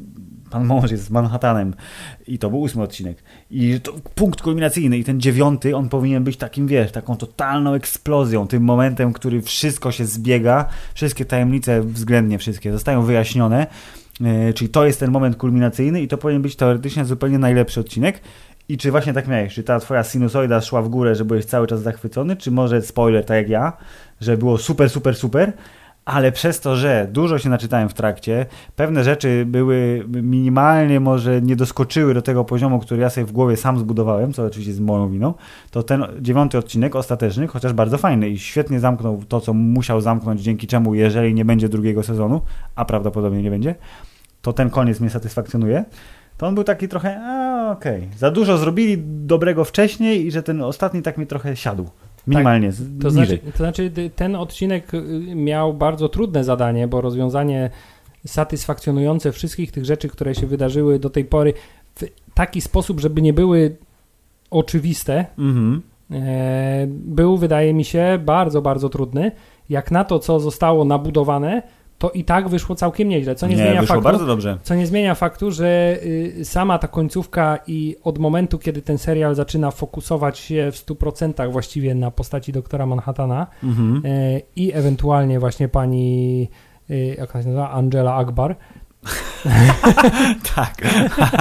pan mąż jest z Manhattanem i to był ósmy odcinek. I to punkt kulminacyjny i ten dziewiąty, on powinien być takim, wiesz, taką totalną eksplozją, tym momentem, który wszystko się zbiega, wszystkie tajemnice, względnie wszystkie, zostają wyjaśnione, czyli to jest ten moment kulminacyjny i to powinien być teoretycznie zupełnie najlepszy odcinek. I czy właśnie tak miałeś, czy ta twoja sinusoida szła w górę, że byłeś cały czas zachwycony, czy może spoiler, tak jak ja, że było super, super, super, ale przez to, że dużo się naczytałem w trakcie, pewne rzeczy były minimalnie może nie doskoczyły do tego poziomu, który ja sobie w głowie sam zbudowałem, co oczywiście jest moją winą, to ten dziewiąty odcinek ostateczny, chociaż bardzo fajny i świetnie zamknął to, co musiał zamknąć, dzięki czemu, jeżeli nie będzie drugiego sezonu, a prawdopodobnie nie będzie, to ten koniec mnie satysfakcjonuje. To on był taki trochę, okej, za dużo zrobili dobrego wcześniej i że ten ostatni tak mi trochę siadł. Minimalnie, z- To niżej. znaczy, to znaczy, ten odcinek y, miał bardzo trudne zadanie, bo rozwiązanie satysfakcjonujące wszystkich tych rzeczy, które się wydarzyły do tej pory w taki sposób, żeby nie były oczywiste, Mhm. e, był, wydaje mi się, bardzo, bardzo trudny. Jak na to, co zostało nabudowane, to i tak wyszło całkiem nieźle, co nie, nie, zmienia wyszło faktu, bardzo dobrze. co nie zmienia faktu, że y, sama ta końcówka i od momentu, kiedy ten serial zaczyna fokusować się w 100% właściwie na postaci doktora Manhattana Mhm. e, i ewentualnie właśnie pani, y, jak ona się nazywa, Angela Akbar. Tak.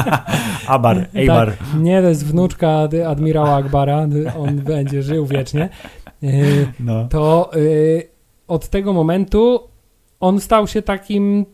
Abar, Eibar. Tak, nie, to jest wnuczka ad- admirała Akbara, on będzie żył wiecznie. Y, No. to y, od tego momentu on stał się takim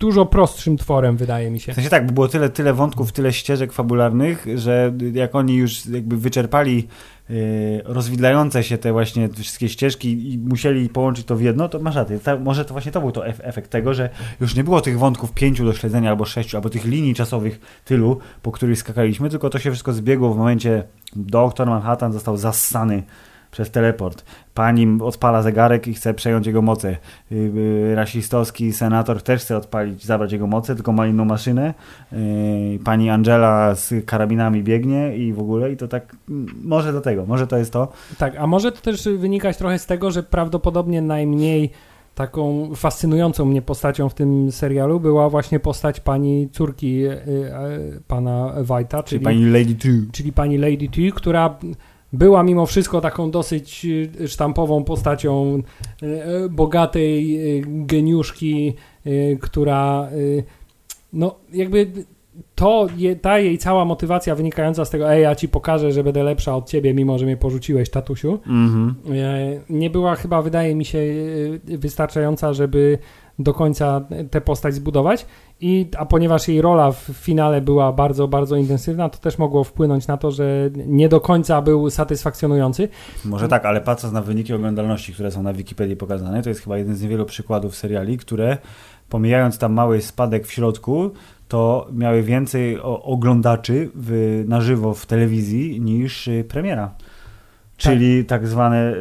dużo prostszym tworem, wydaje mi się. W sensie tak, bo było tyle, tyle wątków, tyle ścieżek fabularnych, że jak oni już jakby wyczerpali yy, rozwidlające się te właśnie wszystkie ścieżki i musieli połączyć to w jedno, to masz rację. Może to właśnie to był to ef efekt tego, że już nie było tych wątków pięciu do śledzenia albo sześciu, albo tych linii czasowych tylu, po których skakaliśmy, tylko to się wszystko zbiegło w momencie doktor Manhattan został zassany przez teleport. Pani odpala zegarek i chce przejąć jego moce. Yy, yy, rasistowski senator też chce odpalić, zabrać jego moce, tylko ma inną maszynę. Yy, pani Angela z karabinami biegnie i w ogóle i to tak, mm, może do tego, może to jest to. Tak, a może to też wynikać trochę z tego, że prawdopodobnie najmniej taką fascynującą mnie postacią w tym serialu była właśnie postać pani córki y, y, pana Wajta, Czyli czyli, pani Lady Two. czyli pani Lady T, która była mimo wszystko taką dosyć y, sztampową postacią y, y, bogatej geniuszki, która no jakby to, ta jej cała motywacja wynikająca z tego, ej, ja ci pokażę, że będę lepsza od ciebie, mimo że mnie porzuciłeś, tatusiu, Mhm. e, nie była chyba, wydaje mi się, wystarczająca, żeby do końca tę postać zbudować. I, a ponieważ jej rola w finale była bardzo, bardzo intensywna, to też mogło wpłynąć na to, że nie do końca był satysfakcjonujący. Może tak, ale patrząc na wyniki oglądalności, które są na Wikipedii pokazane, to jest chyba jeden z niewielu przykładów seriali, które pomijając tam mały spadek w środku, to miały więcej oglądaczy w, na żywo w telewizji niż y, premiera. Czyli tak, zwane y,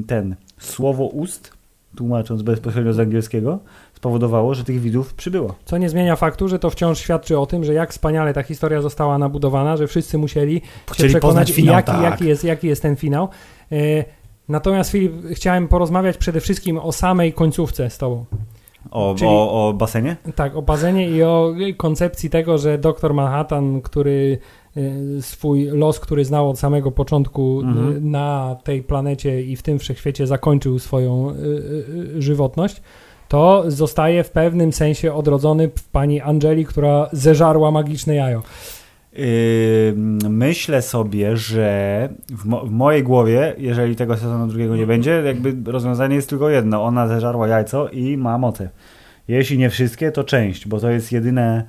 y, ten słowo ust, tłumacząc bezpośrednio z angielskiego, spowodowało, że tych widzów przybyło. Co nie zmienia faktu, że to wciąż świadczy o tym, że jak wspaniale ta historia została nabudowana, że wszyscy musieli się Chcieli przekonać, poznać finał, jaki, tak. jaki, jest, jaki jest ten finał. E, Natomiast Filip, chciałem porozmawiać przede wszystkim o samej końcówce z tobą. O, Czyli- o, o basenie? Tak, o bazenie i o koncepcji tego, że doktor Manhattan, który y, swój los, który znał od samego początku Mhm. y, na tej planecie i w tym wszechświecie zakończył swoją żywotność, to zostaje w pewnym sensie odrodzony w pani Angeli, która zeżarła magiczne jajo. Yy, myślę sobie, że w, mo- w mojej głowie, jeżeli tego sezonu drugiego nie będzie, jakby rozwiązanie jest tylko jedno. Ona zeżarła jajco i ma moce. Jeśli nie wszystkie, to część, bo to jest jedyne,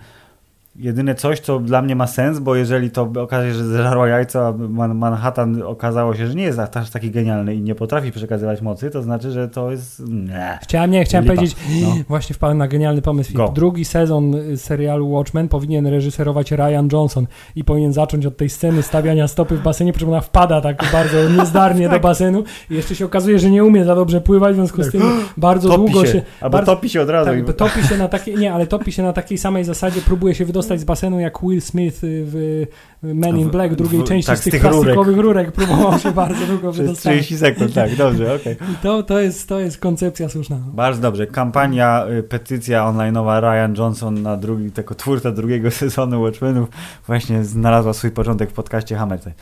jedyne coś, co dla mnie ma sens, bo jeżeli to okaże się, że zeżarła jajco, a Man- Manhattan okazało się, że nie jest aż taki genialny i nie potrafi przekazywać mocy, to znaczy, że to jest... Nie. Chciałem, nie, chciałem Lipa. powiedzieć, No. właśnie wpadłem na genialny pomysł. Go. Drugi sezon y, serialu Watchmen powinien reżyserować Ryan Johnson i powinien zacząć od tej sceny stawiania stopy w basenie, przy czym ona wpada tak bardzo niezdarnie do basenu i jeszcze się okazuje, że nie umie za dobrze pływać, w związku z tym bardzo Topi długo się, się... albo bardzo- topi się od razu. tak, i- topi się na takiej, nie, ale topi się na takiej samej zasadzie, próbuje się wydostać z basenu jak Will Smith y, w Men in Black drugiej części tak, z z tych, tych plastikowych rurek. próbował się bardzo długo wydostać. 30 sekund, tak, dobrze, okej. I to, to, jest, to jest koncepcja słuszna. Bardzo dobrze. Kampania, y, petycja online'owa Ryan Johnson na drugi, jako twórca drugiego sezonu Watchmenów właśnie znalazła swój początek w podcaście Hammertime.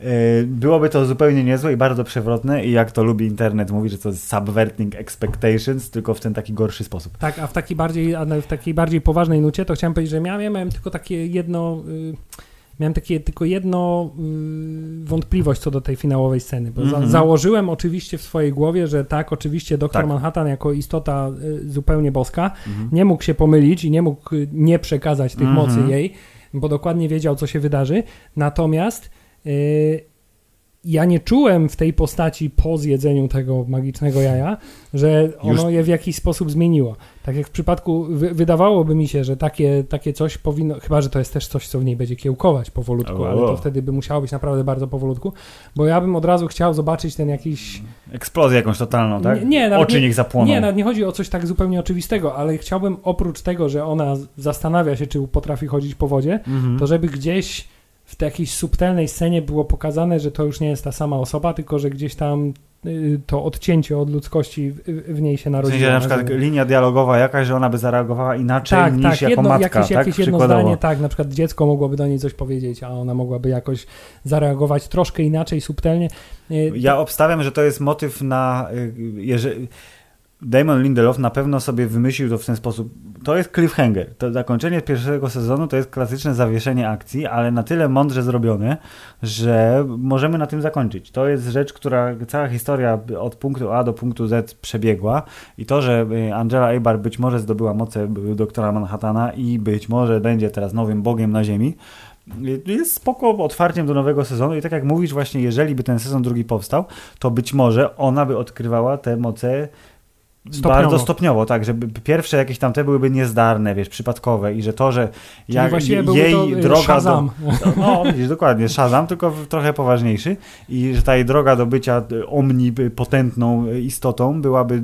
Y, Byłoby to zupełnie niezłe i bardzo przewrotne i jak to lubi internet mówi, że to jest subverting expectations, tylko w ten taki gorszy sposób. Tak, a w takiej bardziej, w takiej bardziej poważnej nucie to chciałem powiedzieć, że miałem, ja miałem tylko takie jedno, y, miałem takie tylko jedno y, wątpliwość co do tej finałowej sceny, bo za, Mhm. założyłem oczywiście w swojej głowie, że tak, oczywiście doktor Tak. Manhattan jako istota y, zupełnie boska Mhm. nie mógł się pomylić i nie mógł y, nie przekazać tych Mhm. mocy jej, bo dokładnie wiedział, co się wydarzy. Natomiast y, ja nie czułem w tej postaci po zjedzeniu tego magicznego jaja, że ono Już- je w jakiś sposób zmieniło. Tak jak w przypadku, wy, wydawałoby mi się, że takie, takie coś powinno, chyba, że to jest też coś, co w niej będzie kiełkować powolutku, ale to wtedy by musiało być naprawdę bardzo powolutku, bo ja bym od razu chciał zobaczyć ten jakiś Eksplozję jakąś totalną, tak? Nie, nie, Oczy nie- niech zapłoną. nie, nawet nie chodzi o coś tak zupełnie oczywistego, ale chciałbym oprócz tego, że ona zastanawia się, czy potrafi chodzić po wodzie, Mhm. to żeby gdzieś w jakiejś subtelnej scenie było pokazane, że to już nie jest ta sama osoba, tylko że gdzieś tam y, to odcięcie od ludzkości w, w niej się W narodziło. sensie na przykład linia dialogowa jakaś, że ona by zareagowała inaczej tak, niż tak, jako jedno, matka, jakieś, tak? jakieś jedno zdanie, tak, na przykład dziecko mogłoby do niej coś powiedzieć, a ona mogłaby jakoś zareagować troszkę inaczej, subtelnie. Y, Ja obstawiam, że to jest motyw na. y, Jeżeli, Damon Lindelof na pewno sobie wymyślił to w ten sposób. To jest cliffhanger. To zakończenie pierwszego sezonu to jest klasyczne zawieszenie akcji, ale na tyle mądrze zrobione, że możemy na tym zakończyć. To jest rzecz, która cała historia od punktu A do punktu Z przebiegła i to, że y, Angela Ebar być może zdobyła moce y, doktora Manhattana i być może będzie teraz nowym bogiem na ziemi, y, jest spoko otwarciem do nowego sezonu i tak jak mówisz właśnie, jeżeli by ten sezon drugi powstał, to być może ona by odkrywała te moce Stopniowo. bardzo stopniowo, tak, żeby pierwsze jakieś tam te byłyby niezdarne, wiesz, przypadkowe i że to, że byłby jej to y, droga Shazam. do... No, widzisz, dokładnie, Shazam, tylko trochę poważniejszy i że ta jej droga do bycia y, omnipotentną y, istotą byłaby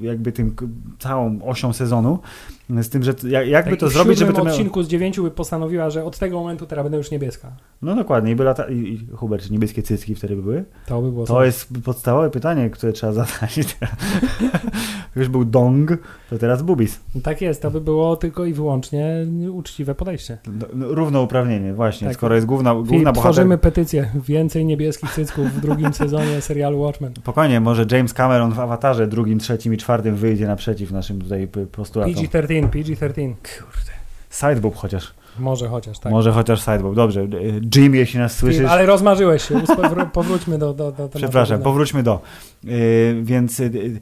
jakby tym całą osią sezonu, z tym, że jakby Tak, to zrobić, żeby to miało... odcinku z dziewięciu by postanowiła, że od tego momentu teraz będę już niebieska. No dokładnie, i by lata... I, i, Hubert, czy niebieskie cycki wtedy by były? To by było To coś. jest podstawowe pytanie, które trzeba zadać. Już był dong, to teraz bubis. Tak jest, to by było tylko i wyłącznie uczciwe podejście. No, no, Równouprawnienie, właśnie. Tak. Skoro jest główna, Filip, główna bohater... tworzymy petycję. Więcej niebieskich cycków w drugim sezonie serialu Watchmen. Spokojnie, może James Cameron w awatarze drugim, trzecim i czwartym wyjdzie naprzeciw naszym tutaj postulatom. PG-13, PG-13. Sideboob chociaż. Może chociaż, tak. Może chociaż Sideboob. Dobrze. Y, Jim, jeśli nas słyszysz... ale rozmarzyłeś się. Powróćmy do, do, do tematu. Przepraszam, powróćmy do. Yy, więc yy,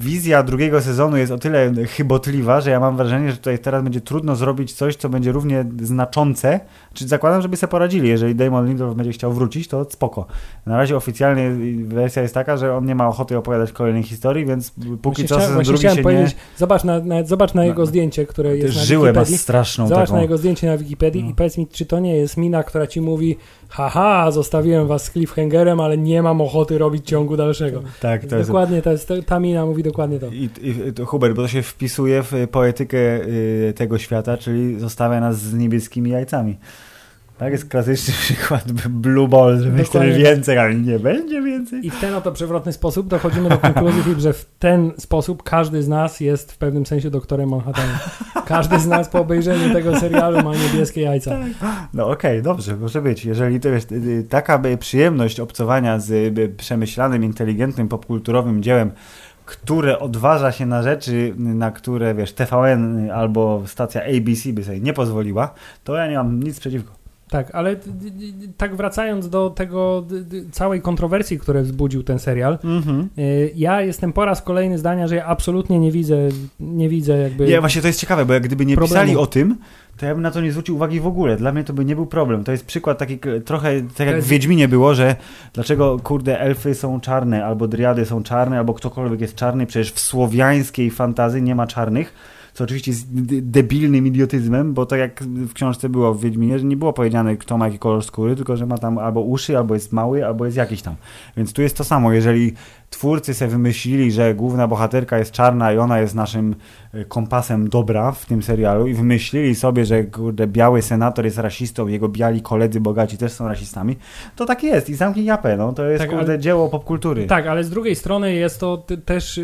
wizja drugiego sezonu jest o tyle chybotliwa, że ja mam wrażenie, że tutaj teraz będzie trudno zrobić coś, co będzie równie znaczące. Czy zakładam, żeby sobie poradzili. Jeżeli Damon Lindelof będzie chciał wrócić, to spoko. Na razie oficjalnie wersja jest taka, że on nie ma ochoty opowiadać kolejnej historii, więc póki co sezon drugi się powiedzieć, zobacz na, na, zobacz na No, jego no. zdjęcie, które nie... jest na Żyłę ma Wikipedii. straszną Zobacz taką. na jego zdjęcie na Wikipedii No. i powiedz mi, czy to nie jest mina, która ci mówi haha, zostawiłem was z cliffhangerem, ale nie mam ochoty robić ciągu dalszego. Tak, to jest... Dokładnie, to jest, ta mina mówi dokładnie to. I, i, to Hubert, bo to się wpisuje w poetykę y, tego świata, czyli zostawia nas z niebieskimi jajcami. Tak jest klasyczny przykład Blue Ball, że myślę więcej, ale nie będzie więcej. I w ten oto przewrotny sposób dochodzimy do konkluzji, że w ten sposób każdy z nas jest w pewnym sensie doktorem Manhattana. Każdy z nas po obejrzeniu tego serialu ma niebieskie jajca. Tak. No okej, okay, dobrze, może być. Jeżeli to jest y, y, taka przyjemność obcowania z y, przemyślanym, inteligentnym, popkulturowym dziełem, które odważa się na rzeczy, na które, wiesz, TVN albo stacja ABC by sobie nie pozwoliła, to ja nie mam nic przeciwko. Tak, ale tak wracając do tego całej kontrowersji, które wzbudził ten serial, mm-hmm. ja jestem po raz kolejny zdania, że ja absolutnie nie widzę, nie widzę jakby. Nie, właśnie to jest ciekawe, bo jak gdyby nie problemu. pisali o tym, to ja bym na to nie zwrócił uwagi w ogóle. Dla mnie to by nie był problem. To jest przykład taki trochę, tak jak w Wiedźminie było, że dlaczego, kurde, elfy są czarne, albo driady są czarne, albo ktokolwiek jest czarny, przecież w słowiańskiej fantazji nie ma czarnych co oczywiście jest debilnym idiotyzmem, bo tak jak w książce było w Wiedźminie, że nie było powiedziane, kto ma jaki kolor skóry, tylko że ma tam albo uszy, albo jest mały, albo jest jakiś tam. Więc tu jest to samo. Jeżeli twórcy sobie wymyślili, że główna bohaterka jest czarna i ona jest naszym e, kompasem dobra w tym serialu i wymyślili sobie, że kurde, biały senator jest rasistą, jego biali koledzy bogaci też są rasistami, to tak jest i zamknij japę, no. To jest tak, kurde, ale, dzieło popkultury. Tak, ale z drugiej strony jest to też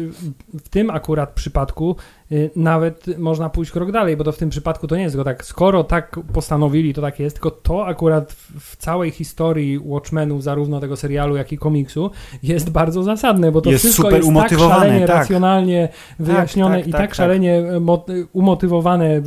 w tym akurat przypadku y, nawet można pójść krok dalej, bo to w tym przypadku to nie jest tylko tak, skoro tak postanowili, to tak jest, tylko to akurat w całej historii Watchmenów, zarówno tego serialu, jak i komiksu, jest bardzo zasadne bo to jest wszystko jest tak szalenie tak. racjonalnie tak, wyjaśnione tak, i tak, tak szalenie e, umotywowane e,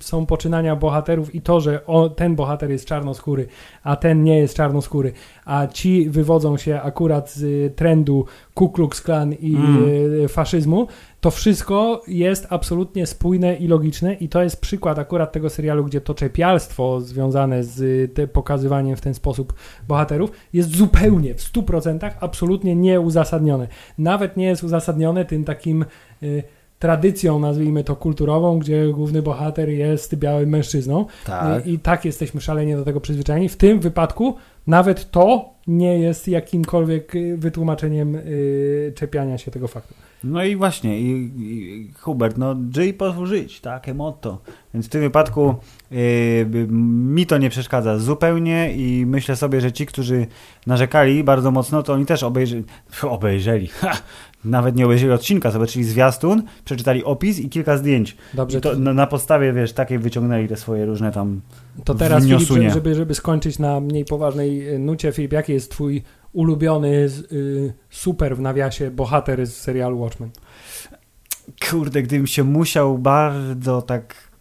są poczynania bohaterów i to, że o, ten bohater jest czarnoskóry, a ten nie jest czarnoskóry, a ci wywodzą się akurat z trendu Ku Klux Klan i mm. E, faszyzmu, to wszystko jest absolutnie spójne i logiczne i to jest przykład akurat tego serialu, gdzie to czepialstwo związane z pokazywaniem w ten sposób bohaterów jest zupełnie w 100% absolutnie nieuzasadnione. Nawet nie jest uzasadnione tym takim y, tradycją, nazwijmy to kulturową, gdzie główny bohater jest białym mężczyzną. Tak. I, I tak jesteśmy szalenie do tego przyzwyczajeni. W tym wypadku nawet to nie jest jakimkolwiek y, wytłumaczeniem yy, czepiania się tego faktu. No i właśnie, i, i Hubert, no żyj pozwól żyć, takie motto. Więc w tym wypadku yy, mi to nie przeszkadza zupełnie i myślę sobie, że ci, którzy narzekali bardzo mocno, to oni też obejrzeli, obejrzeli, ha, nawet nie obejrzeli odcinka, zobaczyli zwiastun, przeczytali opis i kilka zdjęć. Dobrze. I to, na, na, podstawie, wiesz, takiej wyciągnęli te swoje różne tam To teraz, Filip, żeby, żeby skończyć na mniej poważnej nucie, Filip, jaki jest twój ulubiony y, super w nawiasie bohater z serialu Watchmen? Kurde, gdybym się musiał bardzo tak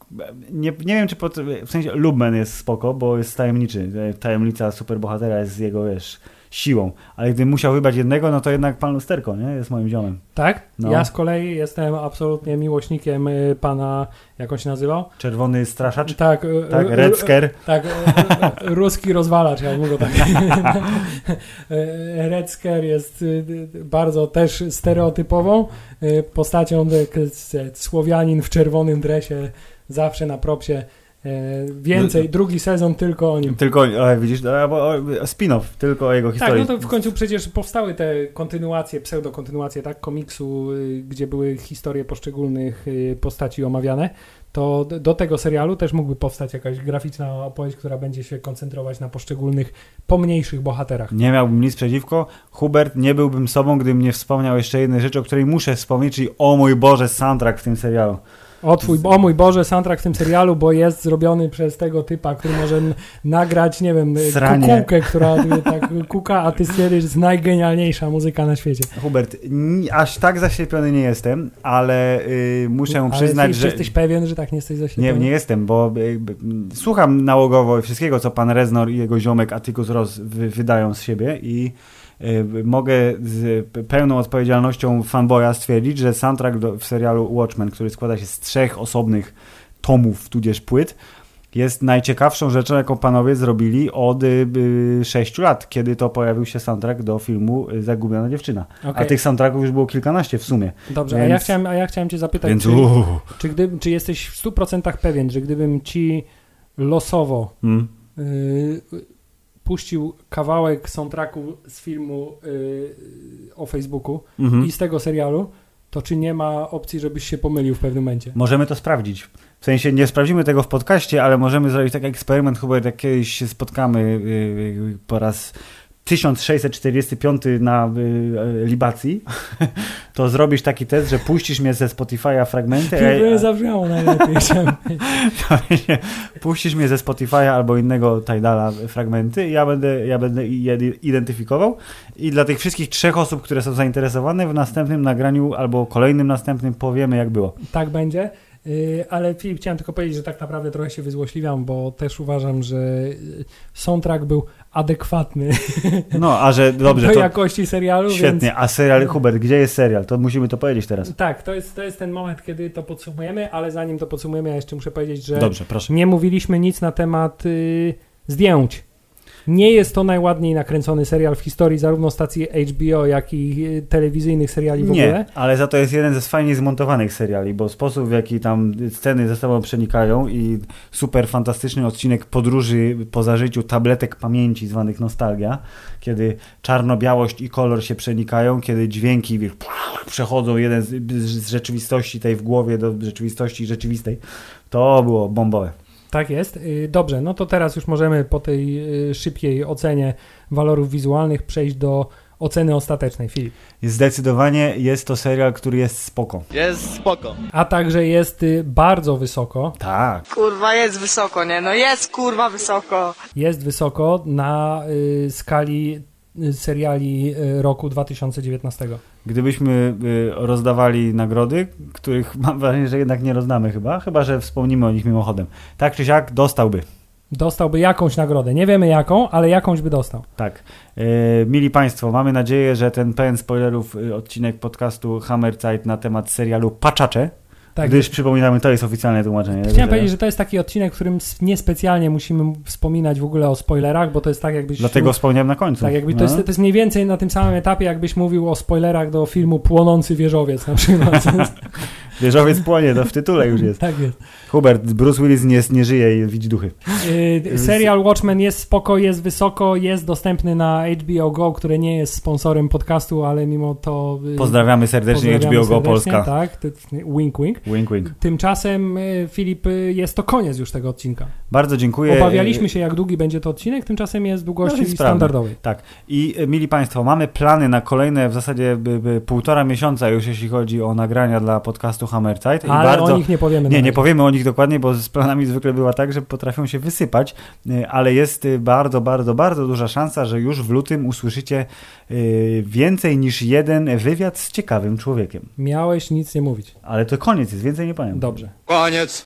nie, nie wiem, czy pod, w sensie Lubman jest spoko, bo jest tajemniczy. Tajemnica superbohatera jest jego, wiesz, siłą. Ale gdybym musiał wybrać jednego, no to jednak pan Lusterko, nie? Jest moim ziomem. Tak? No. Ja z kolei jestem absolutnie miłośnikiem y, pana, jak on się nazywał? Czerwony Straszacz? Tak. Y, tak, y, Red Scare? Tak, ruski rozwalacz, jak mówię tak. Red Scare jest bardzo też stereotypową postacią, Słowianin w czerwonym dresie, zawsze na propsie więcej, no, drugi sezon tylko o nim. Tylko, ale widzisz, spin-off, tylko o jego historii. Tak, no to w końcu przecież powstały te kontynuacje, pseudo-kontynuacje, tak, komiksu, y, gdzie były historie poszczególnych y, postaci omawiane, to do tego serialu też mógłby powstać jakaś graficzna opowieść, która będzie się koncentrować na poszczególnych, pomniejszych bohaterach. Nie miałbym nic przeciwko. Hubert, nie byłbym sobą, gdybym nie wspomniał jeszcze jednej rzeczy, o której muszę wspomnieć, czyli o mój Boże, soundtrack w tym serialu. O, twój, o mój Boże, soundtrack w tym serialu, bo jest zrobiony przez tego typa, który może nagrać, nie wiem, Sranie. kukułkę, która tak kuka, a ty stwierdzisz, że jest najgenialniejsza muzyka na świecie. Hubert, aż tak zaślepiony nie jestem, ale yy, muszę ale przyznać, jesteś, że... jesteś pewien, że tak nie jesteś zaślepiony? Nie, nie jestem, bo yy, słucham nałogowo wszystkiego, co pan Reznor i jego ziomek Atticus Ross wy, wydają z siebie i Y, mogę z pełną odpowiedzialnością fanboya stwierdzić, że soundtrack do, w serialu Watchmen, który składa się z trzech osobnych tomów, tudzież płyt, jest najciekawszą rzeczą, jaką panowie zrobili od y, y, 6 lat, kiedy to pojawił się soundtrack do filmu Zagubiona dziewczyna. Okay. A tych soundtracków już było kilkanaście w sumie. Dobrze, Więc... a, ja chciałem, a ja chciałem cię zapytać, Więc, czy, czy, gdy, czy jesteś w 100% pewien, że gdybym ci losowo hmm. y, puścił kawałek soundtracku z filmu yy, o Facebooku mhm. i z tego serialu, to czy nie ma opcji, żebyś się pomylił w pewnym momencie? Możemy to sprawdzić. W sensie nie sprawdzimy tego w podcaście, ale możemy zrobić taki eksperyment, Hubert, jak kiedyś się spotkamy yy, po raz 1645 na y, libacji, to zrobisz taki test, że puścisz mnie ze Spotify'a fragmenty. To nie zabrzmiało najlepiej. puścisz mnie ze Spotify'a albo innego Tidala fragmenty ja będę, ja będę je identyfikował i dla tych wszystkich trzech osób, które są zainteresowane w następnym nagraniu albo kolejnym następnym powiemy jak było. Tak będzie. Y, ale Filip, chciałem tylko powiedzieć, że tak naprawdę trochę się wyzłośliwiam, bo też uważam, że soundtrack był adekwatny. No, a że dobrze. Do to jakości serialu. Świetnie. Więc... A serial, Hubert, gdzie jest serial? To musimy to powiedzieć teraz. Tak, to jest, to jest ten moment, kiedy to podsumujemy, ale zanim to podsumujemy, ja jeszcze muszę powiedzieć, że dobrze, proszę. nie mówiliśmy nic na temat y, zdjęć nie jest to najładniej nakręcony serial w historii zarówno stacji HBO, jak i e, telewizyjnych seriali w nie, ogóle. ale za to jest jeden ze fajnie zmontowanych seriali, bo sposób w jaki tam sceny ze sobą przenikają i super fantastyczny odcinek podróży po zażyciu tabletek pamięci zwanych nostalgia, kiedy czarno-białość i kolor się przenikają, kiedy dźwięki wiesz, przechodzą jeden z, z rzeczywistości tej w głowie do rzeczywistości rzeczywistej. To było bombowe. Tak jest. Y, dobrze, no to teraz już możemy po tej y, szybkiej ocenie walorów wizualnych przejść do oceny ostatecznej. Filip. Zdecydowanie jest to serial, który jest spoko. Jest spoko. A także jest y, bardzo wysoko. Tak. Kurwa, jest wysoko, nie? No jest kurwa wysoko. Jest wysoko na y, skali seriali roku 2019. Gdybyśmy rozdawali nagrody, których mam wrażenie, że jednak nie rozdamy chyba, chyba że wspomnimy o nich mimochodem. Tak czy siak dostałby. Dostałby jakąś nagrodę. Nie wiemy jaką, ale jakąś by dostał. Tak. E, mili Państwo, mamy nadzieję, że ten pełen spoilerów odcinek podcastu Hammer Zeit na temat serialu Paczacze tak. Gdyż przypominamy, to jest oficjalne tłumaczenie. Chciałem powiedzieć, że to jest taki odcinek, w którym niespecjalnie musimy wspominać w ogóle o spoilerach, bo to jest tak jakbyś... Dlatego wspomniałem na końcu. Tak, jakby no. to, jest, to jest mniej więcej na tym samym etapie, jakbyś mówił o spoilerach do filmu Płonący Wieżowiec na przykład. Wieżowiec płonie, to w tytule już jest. tak jest. Hubert, Bruce Willis nie, nie żyje i widzi duchy. Yy, serial Watchmen jest spoko, jest wysoko, jest dostępny na HBO Go, które nie jest sponsorem podcastu, ale mimo to... Yy, pozdrawiamy serdecznie pozdrawiamy HBO serdecznie, Go Polska. Tak, wink wink. Wink wink. Tymczasem, yy, Filip, yy, jest to koniec już tego odcinka. Bardzo dziękuję. Obawialiśmy się, jak długi będzie to odcinek, tymczasem jest długości no standardowej. Tak. I mili Państwo, mamy plany na kolejne w zasadzie by, by półtora miesiąca już, jeśli chodzi o nagrania dla podcastu Hammerzeit. Ale bardzo... o nich nie powiemy. Nie, nie powiemy o nich dokładnie, bo z planami zwykle bywa tak, że potrafią się wysypać, ale jest bardzo, bardzo, bardzo duża szansa, że już w lutym usłyszycie więcej niż jeden wywiad z ciekawym człowiekiem. Miałeś nic nie mówić. Ale to koniec jest, więcej nie powiem. Dobrze. Koniec.